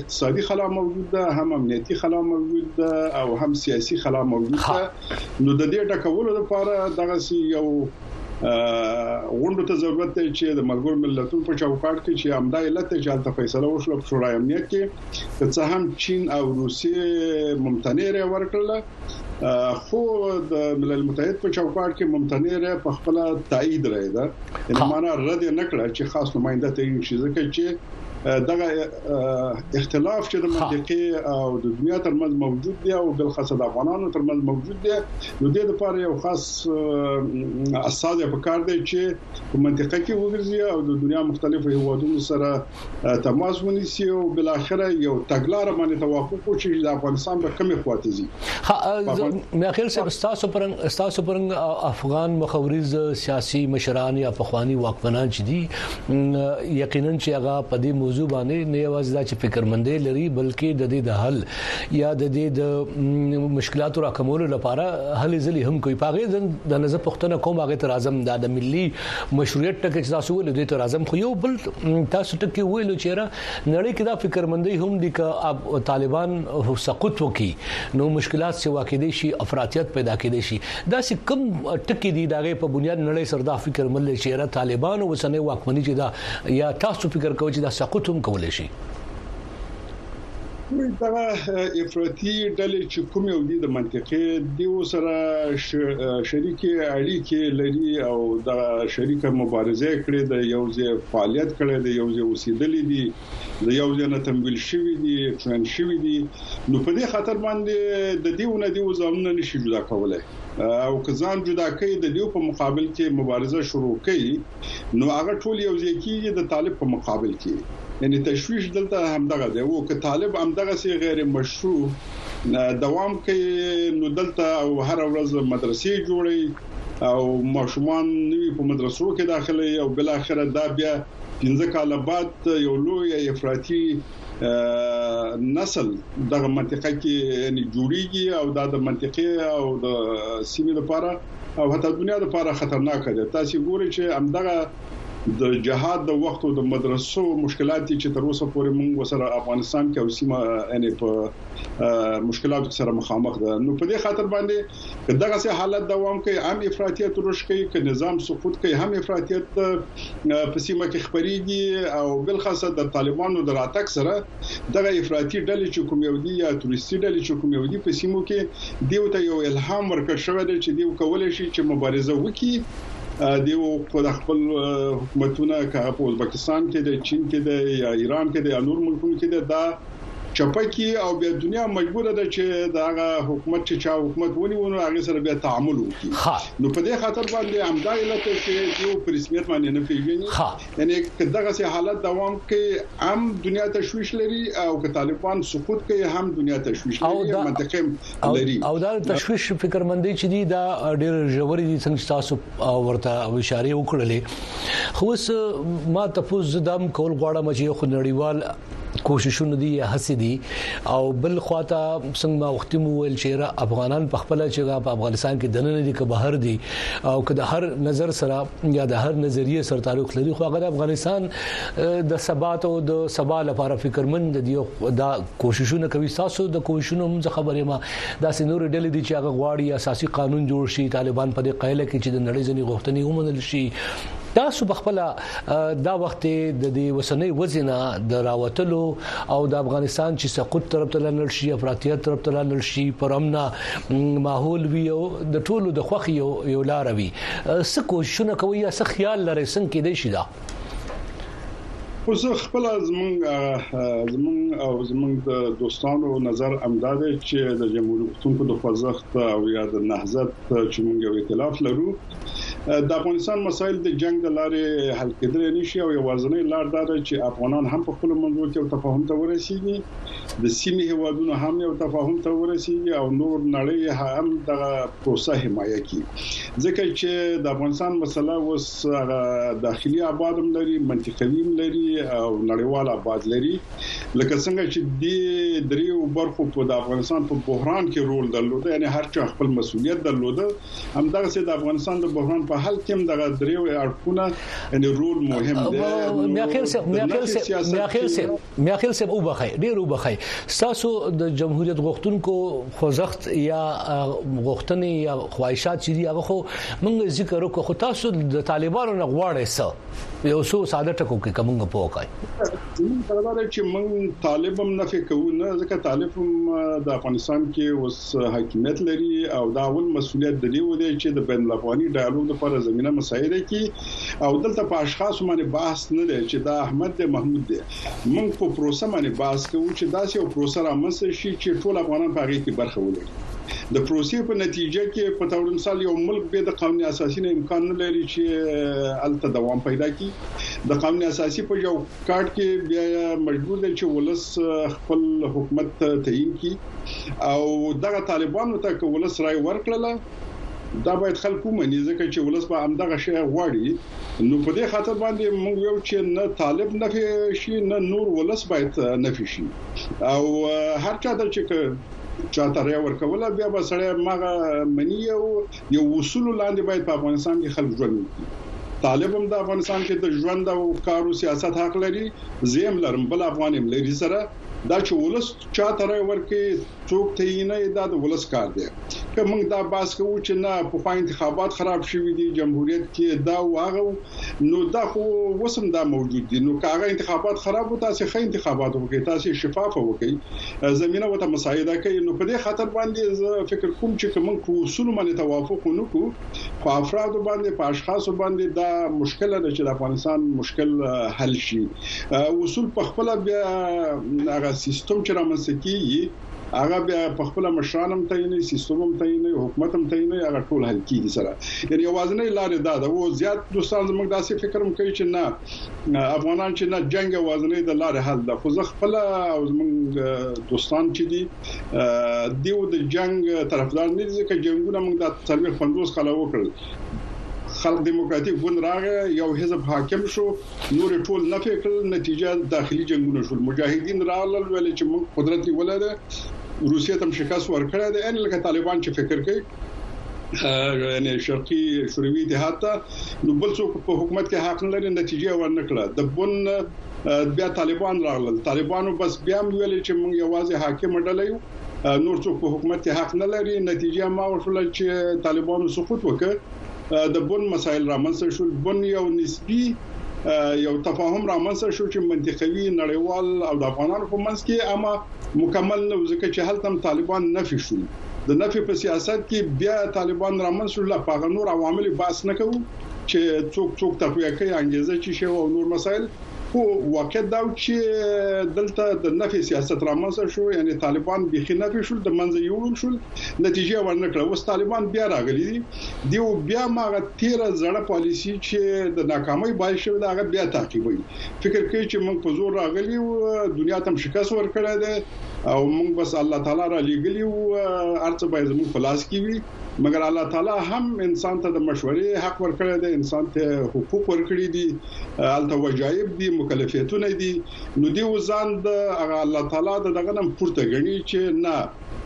D: اقتصادي خلا موجود ده هم امنیتي خلا موجود ده او هم سیاسي خلا موجود ده نو د دې ډکولو لپاره دغسې یو غونډو ته ضرورت دی چې د ملګرو ملتونو په چوکاټ کې چې همدا علت دی چې هلته فیصله وشوه په شورای امنیت کې که څه هم چین او روسیې ممتنع رې ورکړله خو د ملل متحد په چوکاټ کې ممتنع رې په خپل تایید رې ده یعنی معنا رد نه کړه چې خاص نماینده ته یې شي ځکه چې دغه اختلاف چې د منطقې او د دنیا ترمنځ موجود دی او بل خاصه د افغانانو ترمنځ موجود دی نو د دې لپاره یو خاص اساس په کار دی چې په منطقه کې وګرځي او د دنیا مختلفو هیوادونو سره تماس ونیسي او بل اخر یو تګلار باندې توافق وشي چې د افغانستان په کومه خواته ځي
A: مې خیال سره تاسو پرنګ تاسو پرنګ افغان مخاوريز سیاسي مشران یا فخواني واکمنان چې دي یقینا چې هغه په دې موضوع باندې نه یوازې دا چې فکرمندې لري بلکې د دې د حل یا د دې د مشکلاتو راکمولو لپاره هلې ځلې هم کوي پاغه د نظر پښتنه کوم هغه تر اعظم د ملي مشروعیت ټکه چې تاسو ولې د تر اعظم خو یو بل تاسو ټکه ویلو چې را نړۍ کې دا فکرمندې هم دي چې طالبان سقوط وکي نو مشکلات سوا کې دي شي افراطیت پیدا کې دي شي دا چې کوم ټکی دی دا غي په بنیاد نړۍ سره دا فکر مل شي را طالبان او وسنۍ واکمنۍ چې دا یا تاسو فکر کوئ چې دا سقوط هم کولای شي وی
D: دا افراطي ډلې چې کوم یو دي د منطقې دی سره شریکې اړیکې لري او دا شریکه مبارزه کړې د یو ځای فعالیت کړي د یو ځای اوسېدلې دي له یو ځای نه تمویل شوي دي، اطلاق شوي دي، نو په دې خاطر باندې د دېو نه دېو ځانونه نه شي جدا کولای او که ځان جدا کوي د دېو په مقابل کې مبارزه شروع کوي نو هغه ټول یو ځای کېږي د طالب په مقابل کې یعنې تشویش دلته همدغه دی او که طالب همدغه سي غیر مشروع دوام کوي نو دلته او هر ورځ مدرسې جوړي او ماشومان نوي په مدرسو کې داخلي او بل اخر دا بیا پنځه کاله بعد یو لوی افراطي نسل دغه منطقه کې یعنی جوړیږي او دا د منطقې او د سیمې لپاره او حتی دنیا لپاره خطرناک دی تاسو ګورئ چې همدغه د جهاد د وخت او د مدرسو مشکلات چې تر اوسه پورې موږ وسره افغانستان کې او سیمه یعنی په مشکلاتو سره مخامخ ده نو په دې خاطر باندې که دغسې حالت دوام کوي هم افراطیت رشد کوي که نظام سقوط کوي هم افراطیت په سیمه کې خپريږي او بلخاصه د طالبانو د راتګ سره دغه افراطي ډلې چې کوم یو دي یا تروریستي ډلې چې کوم یو دي په سیمو کې دیو ته یو الهام ورکړ شوی دی چې دیو کولای شي چې مبارزه وکړي دیو خپل خپل حکومتونه که په ازبکستان کې د چین کې د یا ایران کې د نور ملکونو کې د چپه کړي او بیا دنیا مجبوره ده چې د هغه حکومت چې چا حکومت ونیو نو هغه سره بیا تعامل وکړي نو په دې خاطر باندې همدا علت دی چې دیو په رسمیت باندې نه پیژني یعنی که دغه سي حالت دوام کوي هم دنیا تشویش لري او که طالبان سقوط کوي هم دنیا تشویش لري منطقم لري
A: او دا تشویش فکر مندي چې دی دا ډېر ژور دي څنګه تاسو ورته اشاره وکړلې خو ما تفوز زدم کول غواړم چې خو نړیوال کوششونه دي یا هڅې دي او بل خواته څنګه ما وختي مو ویل چې را افغانان په خپل چې په افغانستان کې دنه دي که بهر دي او که د هر نظر سره یا د هر نظریه سره تعلق لري خو هغه افغانستان د ثبات او د سبا لپاره فکرمند دي دا کوششونه کوي تاسو د کوششونو موږ خبرې ما دا سينور ډلې دي چې هغه غواړي اساسي قانون جوړ شي طالبان په دې قایله کې چې د نړۍ ځنی غوښتنې ومنل شي تاسو په خپل دا وخت د دې وسنۍ وزنه د راوتلو او د افغانستان چې سقوط طرف ته لاندل شي افراطیت طرف ته لاندل شي پرامنا ماحول وي او د ټولو د خوخي یو لار وي څه کوششونه کوي یا څه خیال لري څنګه کې دی شي دا
D: اوس خپل زمون زمون او زمون د دوستانو نظر امدا دی چې د جمهوریت غوښتونکو د خوځښت او یا د نهضت چې موږ یو ائتلاف لرو د افغانستان مسایل د جنګ د لارې حل کېدلی نه شي او یوازنۍ لار دا ده چې افغانان هم په خپل منځو کې یو تفاهم ته ورسیږي د سیمې هوادونو هم یو تفاهم ته ورسیږي او نور نړۍ هم دغه پروسه حمایه کړي ځکه چې د افغانستان مسله اوس داخلي آباد هم لري منطقوي هم لري او نړیوال آباد لري لکه څنګه چې د دریو برخو په افغانستان په بحران کې رول درلود یعنی هر چا خپل مسولیت درلود همدغسې د افغانستان د بحران په حل کې هم دغه درې اړخونه یعنی رول مهم دی
A: میاخیل صاحب میاخیل صاحب میاخیل صاحب میاخیل صاحب او بخای ډیر او بخای تاسو د جمهوریت غوښتونکو خوځښت یا غوښتنې یا خواهشات چې دی هغه خو موږ ذکر وکړو خو تاسو د طالبانو نه غواړئ څه یو څو ساده ټکو کې کومه پوه کای
D: زموږ دا ده چې موږ طالب هم نه فکرو نه ځکه طالب هم د افغانستان کې اوس حاکمیت لري او دا اول مسولیت د دې و دی چې د بین الافغاني ډایالوګ لپاره زمينه مساعده کړي او دلته په اشخاص باندې بحث نه دی چې دا احمد دی محمود دی موږ په پروسه باندې بحث کوو چې داسې یوه پروسه رامنځته شي چې ټول افغانان په هغې کې برخه ولري. د پروسې په نتیجه کې په طور مثال یو ملک بې د قانون اساسي نه امکان نه لري چې هلته دوام پیدا کړي. د قانون اساسي په جوکاټ کې بیا مجبور دی چې ولس خپل حکومت تعین کړي او دغه طالبانو ته که ولس رای ورکړله، دا باید خلک ومني ځکه چې ولس به همدغه شی غواړي نو په دې خاطر باندې موږ یو چې نه طالب نفي شي نه نور ولس باید نفي شي او هر چا ته چې چاته ریا ورکوله بیا به سړی مغه منی یو یو اصول لاندې باید په افغانستان کې خلک ژوند وکړي طالب هم د افغانستان کې د ژوند او کارو سیاست حق لري زم لرم بل افغان هم لري سره دا چې ولست چا تر ورکه څوک ته یی نه دا د ولس کار دی که موږ دا باس کوو چې نه پخوا انتخابات خراب شوی دی جمهوریت کې دا او هغه نو دا خو وسم دا موجود دی نو که هغه انتخابات خراب و تاسو خې انتخابات وکړي تاسو شفاف وکړي زمينه وته مساعده کوي نو په دې خاطر باندې زه فکر کوم چې کوم په اصول باندې توافق ونکو په افراد باندې په اشخاص باندې دا مشکل ده چې د افغانستان مشکل حل شي اصول په خپل بیا هغه سیستم چې رامنځته کیږي هغه بیا په خپل مشران هم تعینې سیستم هم تعینې حکومت هم تعینې هغه ټول حل کیږي سره یعنی یوازنې لارې دا ده او زیات دوستان زموږ داسې فکر هم کوي چې نه افغانان چې نه جنگ یوازنې د لارې حل ده خو زه خپل او زموږ دوستان چې دي دیو د جنگ طرفدار نه دي ځکه جنگونه موږ د 350 کال وکړل خلک دیموکراتیک ګوند راغی یو حزب حاکم شو نور یې ټول نفی کړل، نتیجه داخلي جنګونه شول، مجاهدین راغلل ویل یې چې موږ قدرت نیولی دی، روسیې ته هم شکست ورکړی دی، عین لکه طالبان چې فکر کوي یعنې شرقي شوروي اتحاد ته نو بل څوک په حکومت کې حق نه لري، نتیجه یې ورنه کړه، د بن نه بیا طالبان راغلل، طالبانو بس بیا هم ویل چې موږ یوازې حاکمه ډله یو، نور څوک په حکومت کې حق نه لري، نتیجه هماغه شوله چې طالبانو سقوط وکړ. د بن مسایل رامنځته شول بن یو نسبی یو تفاهم رامنځته شو چې منطقوي نړیوال او د افغانانو په منځ کې اما مکمل نه ځکه چې هلته طالبان نفي شو د نفي په سیاست کې بیا طالبان رامنځته شول په غنور عوامل بحث نه کوو چې څوک څوک تقویه کوي انګیزه چې شی او نور مسایل خو واقع دا چې دلته د نفي سیاست رامنځته شو یعنی طالبان بيخي نفي شول د منځ یوړل شول نتیجه ورنه کړه اوس طالبان بیا راغلي دي دیو بیا ماغه تیره زړه پالیسی چې د ناکامۍ باعث شوه دا هغه بیا تعقیبوي فکر کوي چې موږ په زور راغلي او دنیا تم شکست ورکړی دی او موږ بس الله تعالی را لګلی او ارڅ به زموږ په لاس کې وي مګر الله تعالی هم انسان ته د مشورې حق ورکړی دی انسان ته حقوق ورکړي دي الته وجایب دي مکلفیتونه دي نو دی وزن د الله تعالی د دغه نم پورته غني چې نه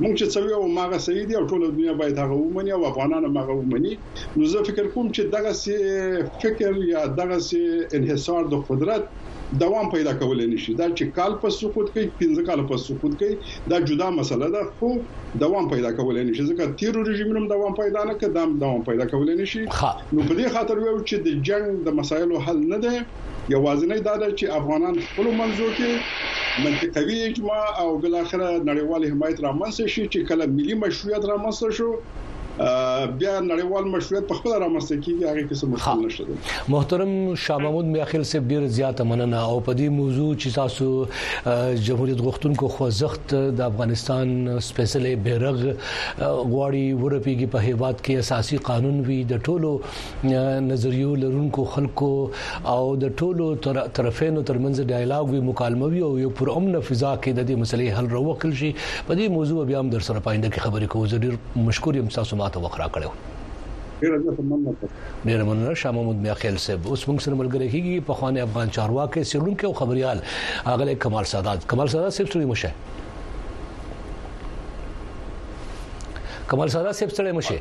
D: موږ چې څه ویو هماغه صحیح دي او ټوله دنیا باید هغه ومني او افغانان هم هغه ومني نو زه فکر کوم چې دغه سي فکر یا دغه سي انحصار د قدرت دوام پیدا کولای نشي دا چې کال په سقوط کوي 15 کال په سقوط کوي دا جدا مسله ده خو دوام پیدا کولای نشي ځکه تیر رژیم هم دوام پیدا نه کړ دا دوام پیدا کولای نشي نو په دې خاطر ویو چې د جنگ د مسایلو حل نه ده یوازینۍ دا ده چې افغانان په خپلو منځو کې منطقوي اجماع او بالاخره نړیوال حمایت رامنځته شي چې کله ملي مشروعیت رامنځته شو بیا نړیوال مشروعیت په خپل رامنځته کیږي هغه کې څه مشکل نشته
A: محترم شاه محمود میاخیل صاحب ډیر زیات مننه او په دې موضوع چې تاسو جمهوریت غوښتونکو خوځښت د افغانستان سپیشلې بیرغ غواړي ورپیږي په هیواد کې اساسي قانون وي د ټولو نظریو لرونکو خلکو او د ټولو طرفینو ترمنځ ډایلاګ وي مکالمه وي او یو پر امن فضا کې د دې مسلې حل راوکل شي په دې موضوع بیا هم در سره پاینده کې خبرې کوو زه ډیر مشکور یم تاسو ماته وخت راکړو ډیره زیاته مننه ډیره مننه شاه محمود میاخیل صاحب اوس موږ سره ملګری کیږي په خواني افغان چارواکي سیرونکو او خبريال اغله کمال سادات کمال سادات صاحب سره مشه کمال سادات صاحب سره مشه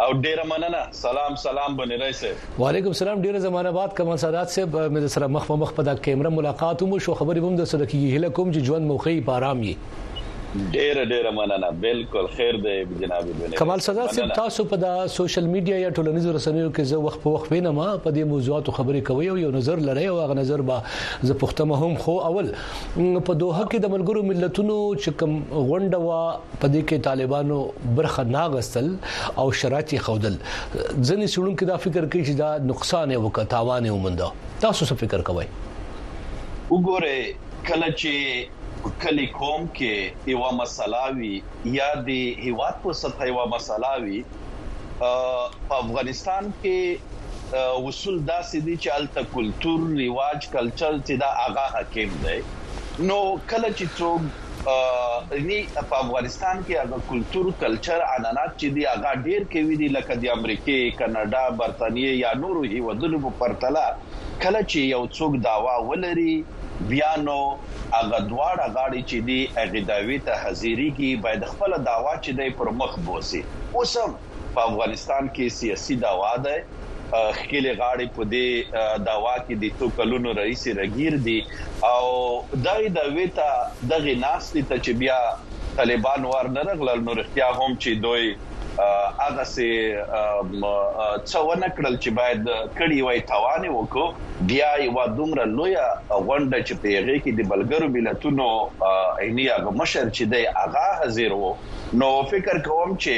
E: او ډیره مننه سلام سلام بنیرای صاحب
A: وعلیکم سلام ډیره زمانه بعد کمال سادات صاحب مې سره مخ په مخ په دا کیمره ملاقات مو شو خبرې هم د سره کیږي هله کوم چې ژوند موخي په آرام یې
E: ډیر ډیر مننه بالکل خیر دی جناب بنیر
A: کمال سادات صاحب تاسو په د سوشل میډیا یا ټولنیزو رسنیو کې زه وخت په وخت وینم په دې موضوعاتو خبرې کوي او یو نظر لري او هغه نظر به زه پښتمه هم خو اول په دوحه کې د ملګرو ملتونو چې کوم غونډه وا په دې کې طالبانو برخه ناغستل او شرایط خودل ځنې سړونکو دا فکر کوي چې دا نقصان یې وکړ تاوان یې ومنډ تاسو څه فکر کوئ
E: وګوره کله چې کلی کوم کې یو مسله وي یا د هیواد په سطح یو مسله وي په افغانستان کې اصول داسې دي چې الته کلچر ریواج کلچر چې دا هغه حاکم دی نو کله چې څوک یعنی په افغانستان کې هغه کلچر کلچر عنعنات چې دی هغه ډیر کوي دي لکه د امریکای کاناډا برتانیې یا نورو هیوادونو په پرتله کله چې یو څوک داوا ولري بیا نو هغه دواړه غاړی چی دی هغی دعوی ته حظیریږی باید خپله دعوا چی دی پر مخ بوسی اوس هم په افغانستان کی سیاسی دعوا ده ښکیلی غاړی په دی دعوا کی دی څو کلونو راهیسی رګیر دی او دغی دعوی ته دغی ناستی ته چی بیا طالبان وار نه رغلل نو رښتیا هم چی دوی هغه سي څه ونه کړل چې باید کړي وای تاوان یې وکړو بیا یوه دومره لویه غونډه چې په هغې کې د ملګرو ملتونو عیني هغه مشر چې دی هغه حاضر وو نو فکر کوم چې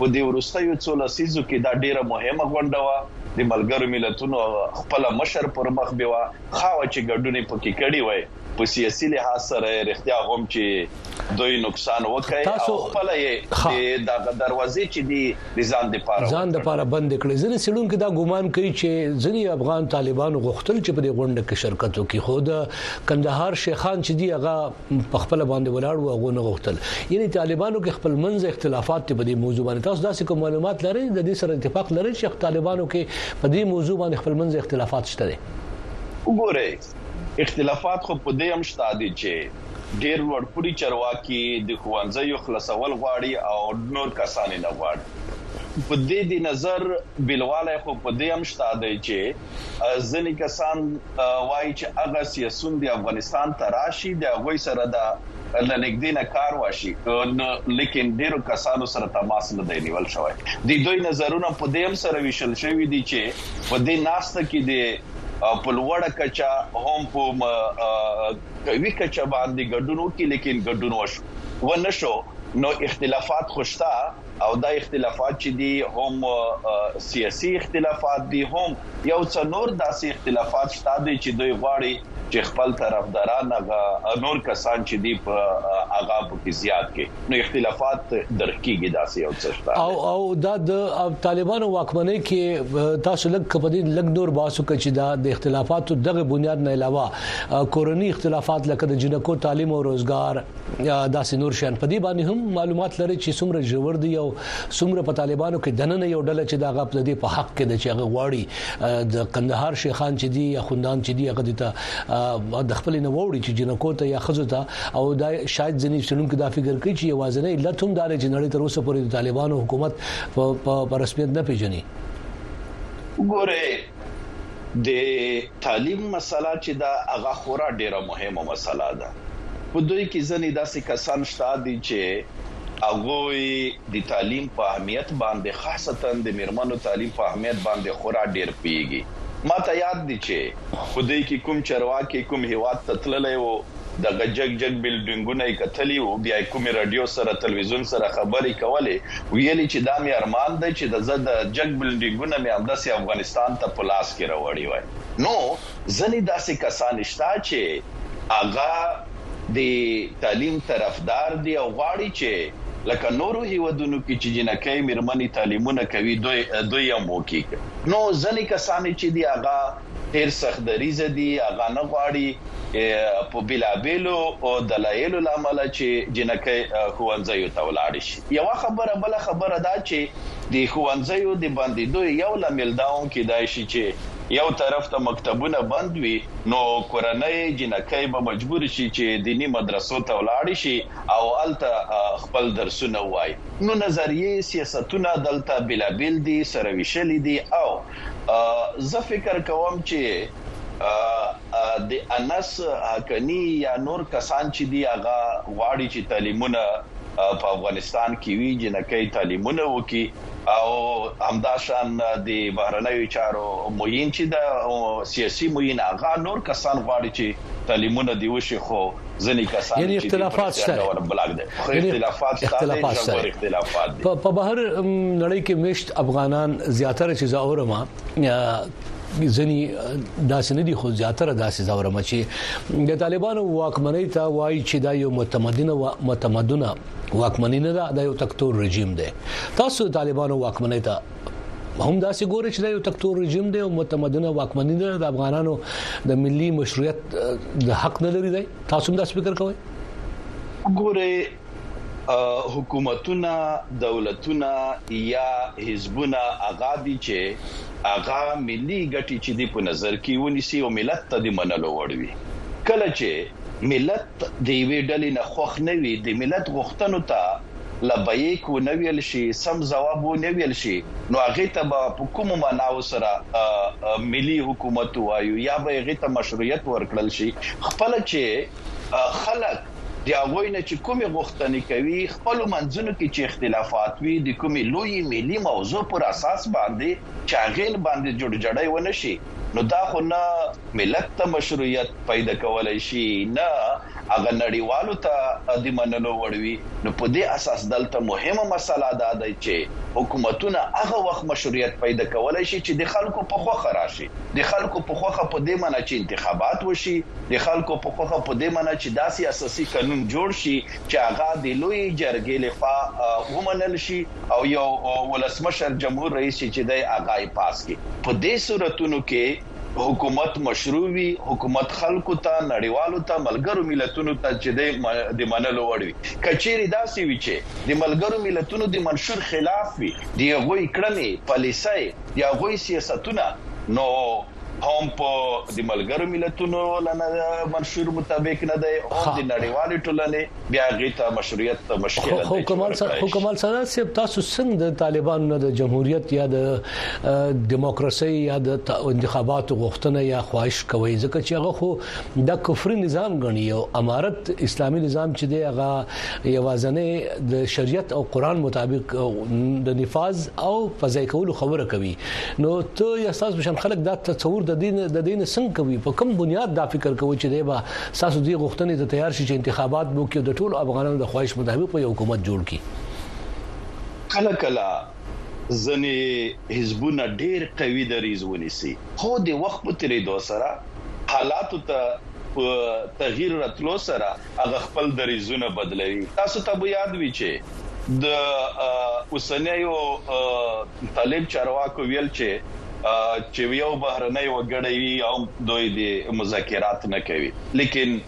E: په دې وروستیو څو لسیزو کې دا ډیره مهمه غونډه وه د ملګرو ملتونو خپل مشر پر مخ به وه خاوه چې ګډون پکې کړي وای په سیاسي لحاظ سره یې رښتیا هم چې دوی نقصان وکړي او خپل یې د دروازې چې دی د ځان د پاره
A: ځان د پاره بند کړي ځنې سړون کې دا ګومان کوي چې ځنې افغان طالبانو غوښتل چې په دې غونډه کې شرکت وکړي خو د کندهار شیخان چې دی هغه په خپل باندې ولاړ و هغه نه غوښتل یعنی طالبانو کې خپل منځ اختلافات په دې موضوع باندې تاسو داسې کوم معلومات لرئ د دې سره اتفاق لرئ چې طالبانو کې په دې موضوع باندې خپل منځ اختلافات شته
E: وګورئ اختلافات خو په دې هم شته دي چې ډېر لوړ پوړي چارواکي د ښوونځیو خلاصول غواړي او نور کسان یې نه غواړي. په دې د نظر بېلوالی خو په دې هم شته دی چې ځینې کسان وايي چې هغه سیاسون د افغانستان ته راشي د هغوی سره د له نږدې نه کار وشي نو لیکن ډېرو کسانو سره تماس نه دی نیول شوی. د دوی نظرونه په دې هم سره ویشل شوي دي چې په دې ناسته کې د په لوړه کچه هم په قوي کچه باندې ګډون وکړي لیکن ګډون وشو ونه شو نو اختلافات خو شته او دا اختلافات چې دي هم سیاسي اختلافات دي هم یو څه نور داسې اختلافات شته دي چې دوی غواړي چې خپل طرفداران هغه نور کسان چې دي په هغه په کې زیات کړي نو اختلافات درک کیږي داسې یو څه شته
A: او او دا د طالبانو واکمنۍ کې تاسو لږ کپدي لږ نور باسو کچې دا د اختلافاتو دغه بنیاد نه علاوه کورنی اختلافات لکه د جنکو تعلیم او روزګار داسې نور شان په دې باندې هم معلومات لري چې څومره جوړ دي او څومره په طالبانو کې دننه یو ډله چې دا غپ د دې په حق کې د چې هغه غواړي د قندهار شیخان چې دي یا خوندان چې دي هغه د د خپل نه ووري چې جنکو ته یا خزو ته او دا شاید ځنی شنونکو دا فکر کوي چې یوازنه علت هم دا چې نړۍ تر اوسه پورې د طالبانو حکومت په رسمیت نه پیژني
E: ګوره د تعلیم مسله چې دا هغه خورا ډیره مهمه مسله ده په دوی کې ځنی داسې کسان شته دي چې هغه د تعلیم په اهمیت باندې خاصتا د میرمنو تعلیم په اهمیت باندې خورا ډیر پیږي ماته یاد دي چې په دوی کې کوم چرواکی کوم هیواد ته تللی وو دغه جګ جګ بیلډنګونه یې کتلي وو بیا یې کومې راډیو سره تلویزیون سره خبرې کولې ویل یې چې دا مې ارمان دی چې د زه د جګ بلډنګونه مې همداسې افغانستان ته په لاس کې راوړي وای نو ځنې داسې کسان شته چې هغه د تعلیم طرفدار دي او غواړي چې لکه نورو هیوادونو کې چې جینکۍ میرمنې تعلیمونه کوي دوی هم وکړي. نو ځنې کسان چې دي هغه ډېر سخت دريځه دي، هغه نه غواړي په بېلابېلو دلايلو له امله چې جينکۍ ښوونځيو ته ولاړې شي. يوه خبره، بله خبره دا چې د ښوونځيو د بندېدو يو لامل دا هم کېدای شي چې يو طرف ته مکتبونه بند وي نو کورنۍ جينکۍ به مجبور شي چې ديني مدرسو ته ولاړې شي او هلته خپل درسونه ووايي. نو نظریې، سیاستونه دلته بیلابیل دي، سره ویشلي دي او زه فکر کوم چې د انس حقني یا نور کسان چې دي هغه غواړي چې تعلیمونه په افغانستان کې وي، جینکۍ تعلیمونه وکړي او همدا شان د بهرنیو چارو معین چې ده سیاسي معین هغه نور کسان غواړي چې تعلیمونه دې وشي خو ځنی کسان
A: یعنی اختلافات شته
E: ډول بلاک دی خو اختلافات شته ژور اختلافات دي
A: په بهر نړۍ کې مشت افغانان زیاتره چې زاورما ځنی داسې نه دي خو زیاتره داسې زاورما چې د طالبانو واکمنۍ ته وایي چې دا یو متمدنه و متمدنه واکمنی نه ده دا یو تکتور رژیم دی تاسو طالبانو واکمنۍ ته هم دا سي ګوري چې دا یو تکتور رژیم دی او متمدنه واکمنی ده د افغانانو د ملي مشروعیت د حق نه لري دی تاسو هم دا فکر کوئ
E: ګوره حکومتونه دولتونه یا حزبونه اغا دي چې اغا ملي ګټي چې دی په نظر کې ونیسي او ملت ته د منلو وړوي کله چې ملت د ویډلې نه خوخ نه وي د ملت غوښتنو ته لبیک ونه ویل شي، سم ځواب و نه ویل شي، نو هغې ته به په کومو معناوو سره ملي حکومت ووایو یا به هغې ته مشروعیت ورکړل شي، خپله چې خلک د هغوی نه چې کومې غوښتنې کوي، خپلو منځونو کې چې اختلافات وي، د کومې لویې ملي موضوع پر اساس باندې چې هغې باندې جوړجاړی ونه شي. نو تا خو نه ملت ته مشروعیت پیده کولای شي نه هغه نړیوالو ته د منلو وړ وي نو په دې اساس دلته مهمه مسله دا ده چې حکومتونه هغه وخت مشروعیت پیده کولای شي چې د خلکو په خوښه راشي د خلکو په خوښه په دې معنی چې انتخابات وشي د خلکو په خوښه په دې معنی چې داسې اساسي قانون جوړ شي چې هغه د لویې جرګې لخوا ومنل شي. او یو ولسمشر جمهور رئیس چې دی هغه یې پاس کړي. په دې صورتونو کې حکومت مشروع وي، حکومت خلکو ته، نړیوالو ته، ملګرو ملتونو ته چې دی د منلو وړ وي. که چیرې داسې وي چې د ملګرو ملتونو د منشور خلاف وي، د هغوی کړنې، پالیسۍ، د هغوی سیاستونه نو هم په د ملګرو ملتونو له منشور مطابق نه دی، هم د نړیوالې ټولنې، بیا هغه ته مشروعیت مشکل
A: دی خو کمال سره خو کمال سره سیب تاسو څنګه د طالبانو نه د جمهوریت یا د دیموکراسي یا د انتخاباتو غوښتنه یا خواهش کوي ځکه چې هغه خو د کفري نظام غني او امارت اسلامي نظام چې دی هغه یوازنې د شریعت او قران مطابق د نفاذ او فضای کولو خبره کوي نو ته یا تاسو شان خلک دا تصور د دین د دین څنګه کوي په کوم بنیاد دا فکر کوي چې دی به ستاسو دې غوښتنې ته تیار شي چې انتخابات به وکړي او د ټولو افغانانو د خواهش مطابق به یو حکومت جوړ کړي.
E: کله کله ځینې حزبونه ډېر قوي دریځ ونیسي، خو د وخت په تېرېدو سره حالاتو ته په تغییر راتلو سره هغه خپل دریځونه بدلوي. تاسو ته به یاد وي چې د اوسنیو. طالب چارواکو ویل چې چې یو بهرنۍ وګړی وي او دوی د مذاکرات نه کوي لیکن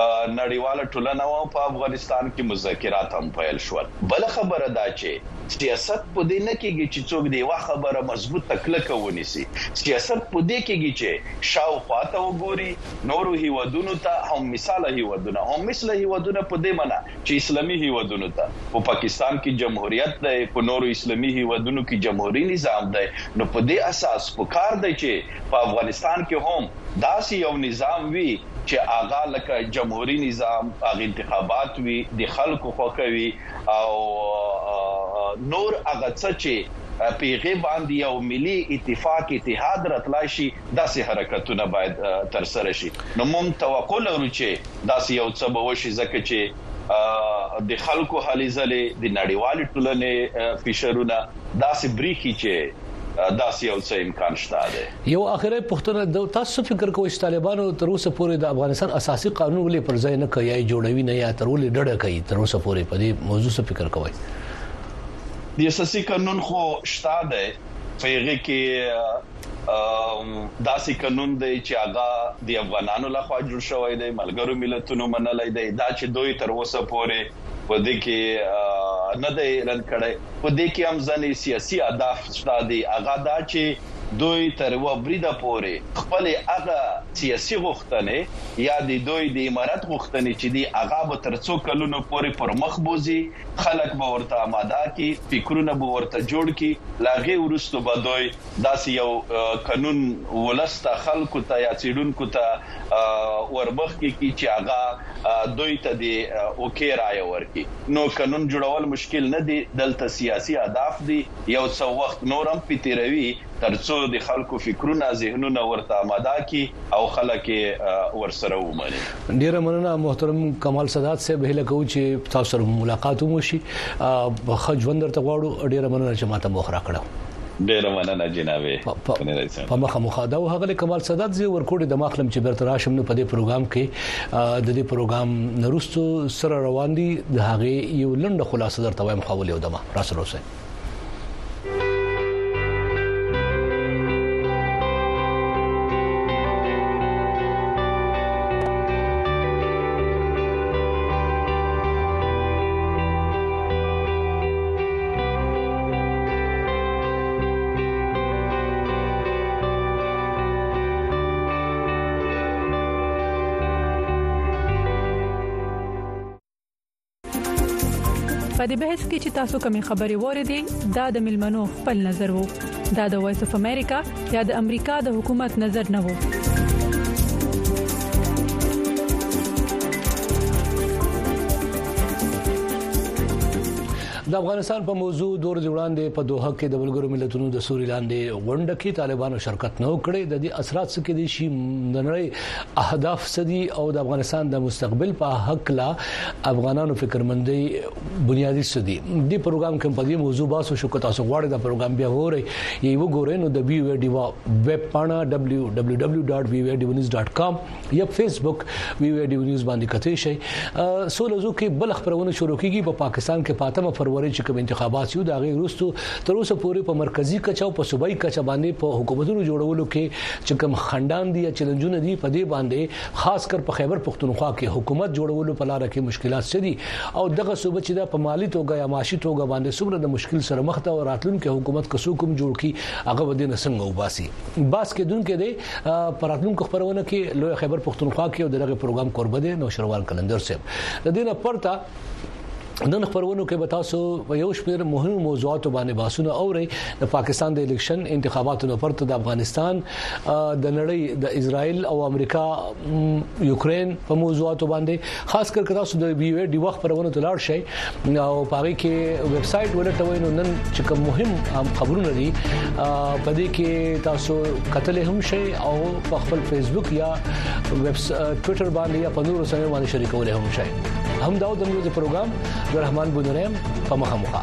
E: نړیواله ټولنه او په افغانستان کې مذاکرات هم پیل شول بل خبره دا چې سیاست په دې نه کېږي چې څوک دی یو خبره مضبوطه کلکه ونیسي سیاست په دې کېږي چې شاوخوا ته وګوري نورو هیوادونو ته هم مثال هیوادونه هم مثل هیوادونه په دې معنی چې اسلامي هیوادونو ته په پاکستان کې جمهوریت دی په نورو اسلامي هیوادونو کې جمهوري نظام دی نو په دې اساس په کار دی چې په افغانستان کې هم داسې یو نظام وي چې هغه لکه جمهوري نظام هغه انتخابات وي د خلکو خوښه وي او نور هغه څه چې په هغې باندې یو ملي اتفاق اتحاد راتلای شي داسې حرکتونه باید ترسره شي نو موږ توقع لرو چې داسې یو څه به وشي ځکه چې د خلکو هلې ځلې د نړیوالې ټولنې فشارونه داسې بریخي چې داسې یو څه امکان شته دی
A: یو اخیری پوښتنه د تاسو فکر کوئ چې طالبانو تر اوسه پورې د افغانستان اساسي قانون ولې پر ځای نه کوي یا جوړوي نه یا تر ولې ډډه کوي تر اوسه پورې په دې موضوع څه فکر کوئ
E: د اساسي قانون خو شته دی په هغه کې داسې قانون دی چې هغه د افغانانو له خوا جوړ شوی دی، ملګرو ملتونو منلی دی، دا چې دوی تر اوسه پورې په دې کې نه دی رد کړی، په دې کې هم ځنې سیاسي اهداف شته دي، هغه دا چې دوی تر یوه بریده پورې خپلې هغه سیاسي غوښتنې یا د دوی د امارت غوښتنې چې دي هغه به تر څو کلونو پورې پر مخ بوځي، خلک به ورته اماده کړي، فکرونه به ورته جوړ کړي، له هغې وروسته به دوی. داسې یو کنون ولس ته، خلکو ته یا څېړونکو ته ورمخکې کړي چې هغه دوی ته دې اوکې رایه ورکړي. نو کنون جوړول مشکل نه دي، دلته سیاسي اهداف دي، یو څه وخت نور هم پرې تېروي تر څو د خلکو فکرونه، ذهنونه ورته اماده کړي او خلک یې ورسره ومني.
A: ډېره مننه محترم کمال سادات صاحب، هیله کوو چې تاسو سره مو ملاقات هم وشي. ښه ژوند درته غواړو، ډېره مننه چې ماته مو وخت راکړ.
E: ډیره مننه جناب غنی رئیس صاحب
A: په مخه مخه دا هغه کمال سادات زه ورکوډي د ماخلم چې برته راشم نو په دې پروګرام کې د دې پروګرام نرستو سره روان دي د هغه یو لنډه خلاصه درته وایم خو ولې ودما راسره اوسئ
F: په دې بحث کې چې تاسو کومې خبرې وره دي دا د ملمنو خپل نظر وو دا د وایس اف امریکا یا د امریکا د حکومت نظر نه وو
A: د افغانستان په موضوع دوه ورځې وړاندې په دوحه کې د ملګرو ملتونو د سوري لاندې غونډه کې طالبانو شرکت نه وکړي د دې اثرات څه کې دي شي د نړۍ اهداف سدي او د افغانستان د مستقبل په حق لا افغانانو فکرمندي بنیادی سدي د پروګرام کې په دې موضوع باسو شو که تاسو غواړئ دا پروګرام بیا وره یو ګورئ نو د وی وی ډیوا ویب پاڼه www.vvdnews.com یا فیسبوک وی ویډیو نیوز باندې کتئ شئ سولو زو کې بل خبرونه شروع کیږي په پاکستان کې پاتمه فروری چې کوم انتخابات یو دا غي روستو تر اوسه پورې په مرکزی کچه او په صوبایي کچه باندې په حکومتونو جوړولو کې چې کوم خندان دي یا چیلنجونه دي په دې باندې خاص کر په خیبر پښتونخوا کې حکومت جوړولو په لار کې مشکلات سدي او دغه صوبه چې د په مالی توګه یا معاشي توګه باندې څومره د مشکل سره مخ ته او راتلونکي حکومت کسو کوم جوړ کی هغه ودی نه څنګه وباسي باس کې دونکو دی په راتلونکو خبرونه کې لوی خیبر پښتونخوا کې او دغه پروګرام کوربه دی نو شروان کلندر صاحب د دینه پرته نن خبرونو کې به تاسو یو شمېر مهمو موضوعاتو باندې باسونه اوري د پاکستان د الیکشن انتخاباتو نه پرته د افغانستان د نړۍ د اسرایل او امریکا یوکرين په موضوعاتو باندې خاص کر که تاسو د وی وی ډیوه خبرونه ته لاړ شئ او په هغه کې ویب سټ ولټوي نو نن چې کوم مهم خبرونه دي په دې کې تاسو کتل هم شئ او په خپل فیسبوک یا ویب ټوئیټر باندې یا په نورو سره باندې شریکول هم شئ هم دا د نوو پروګرام د رحمان بونریم په مخه مخه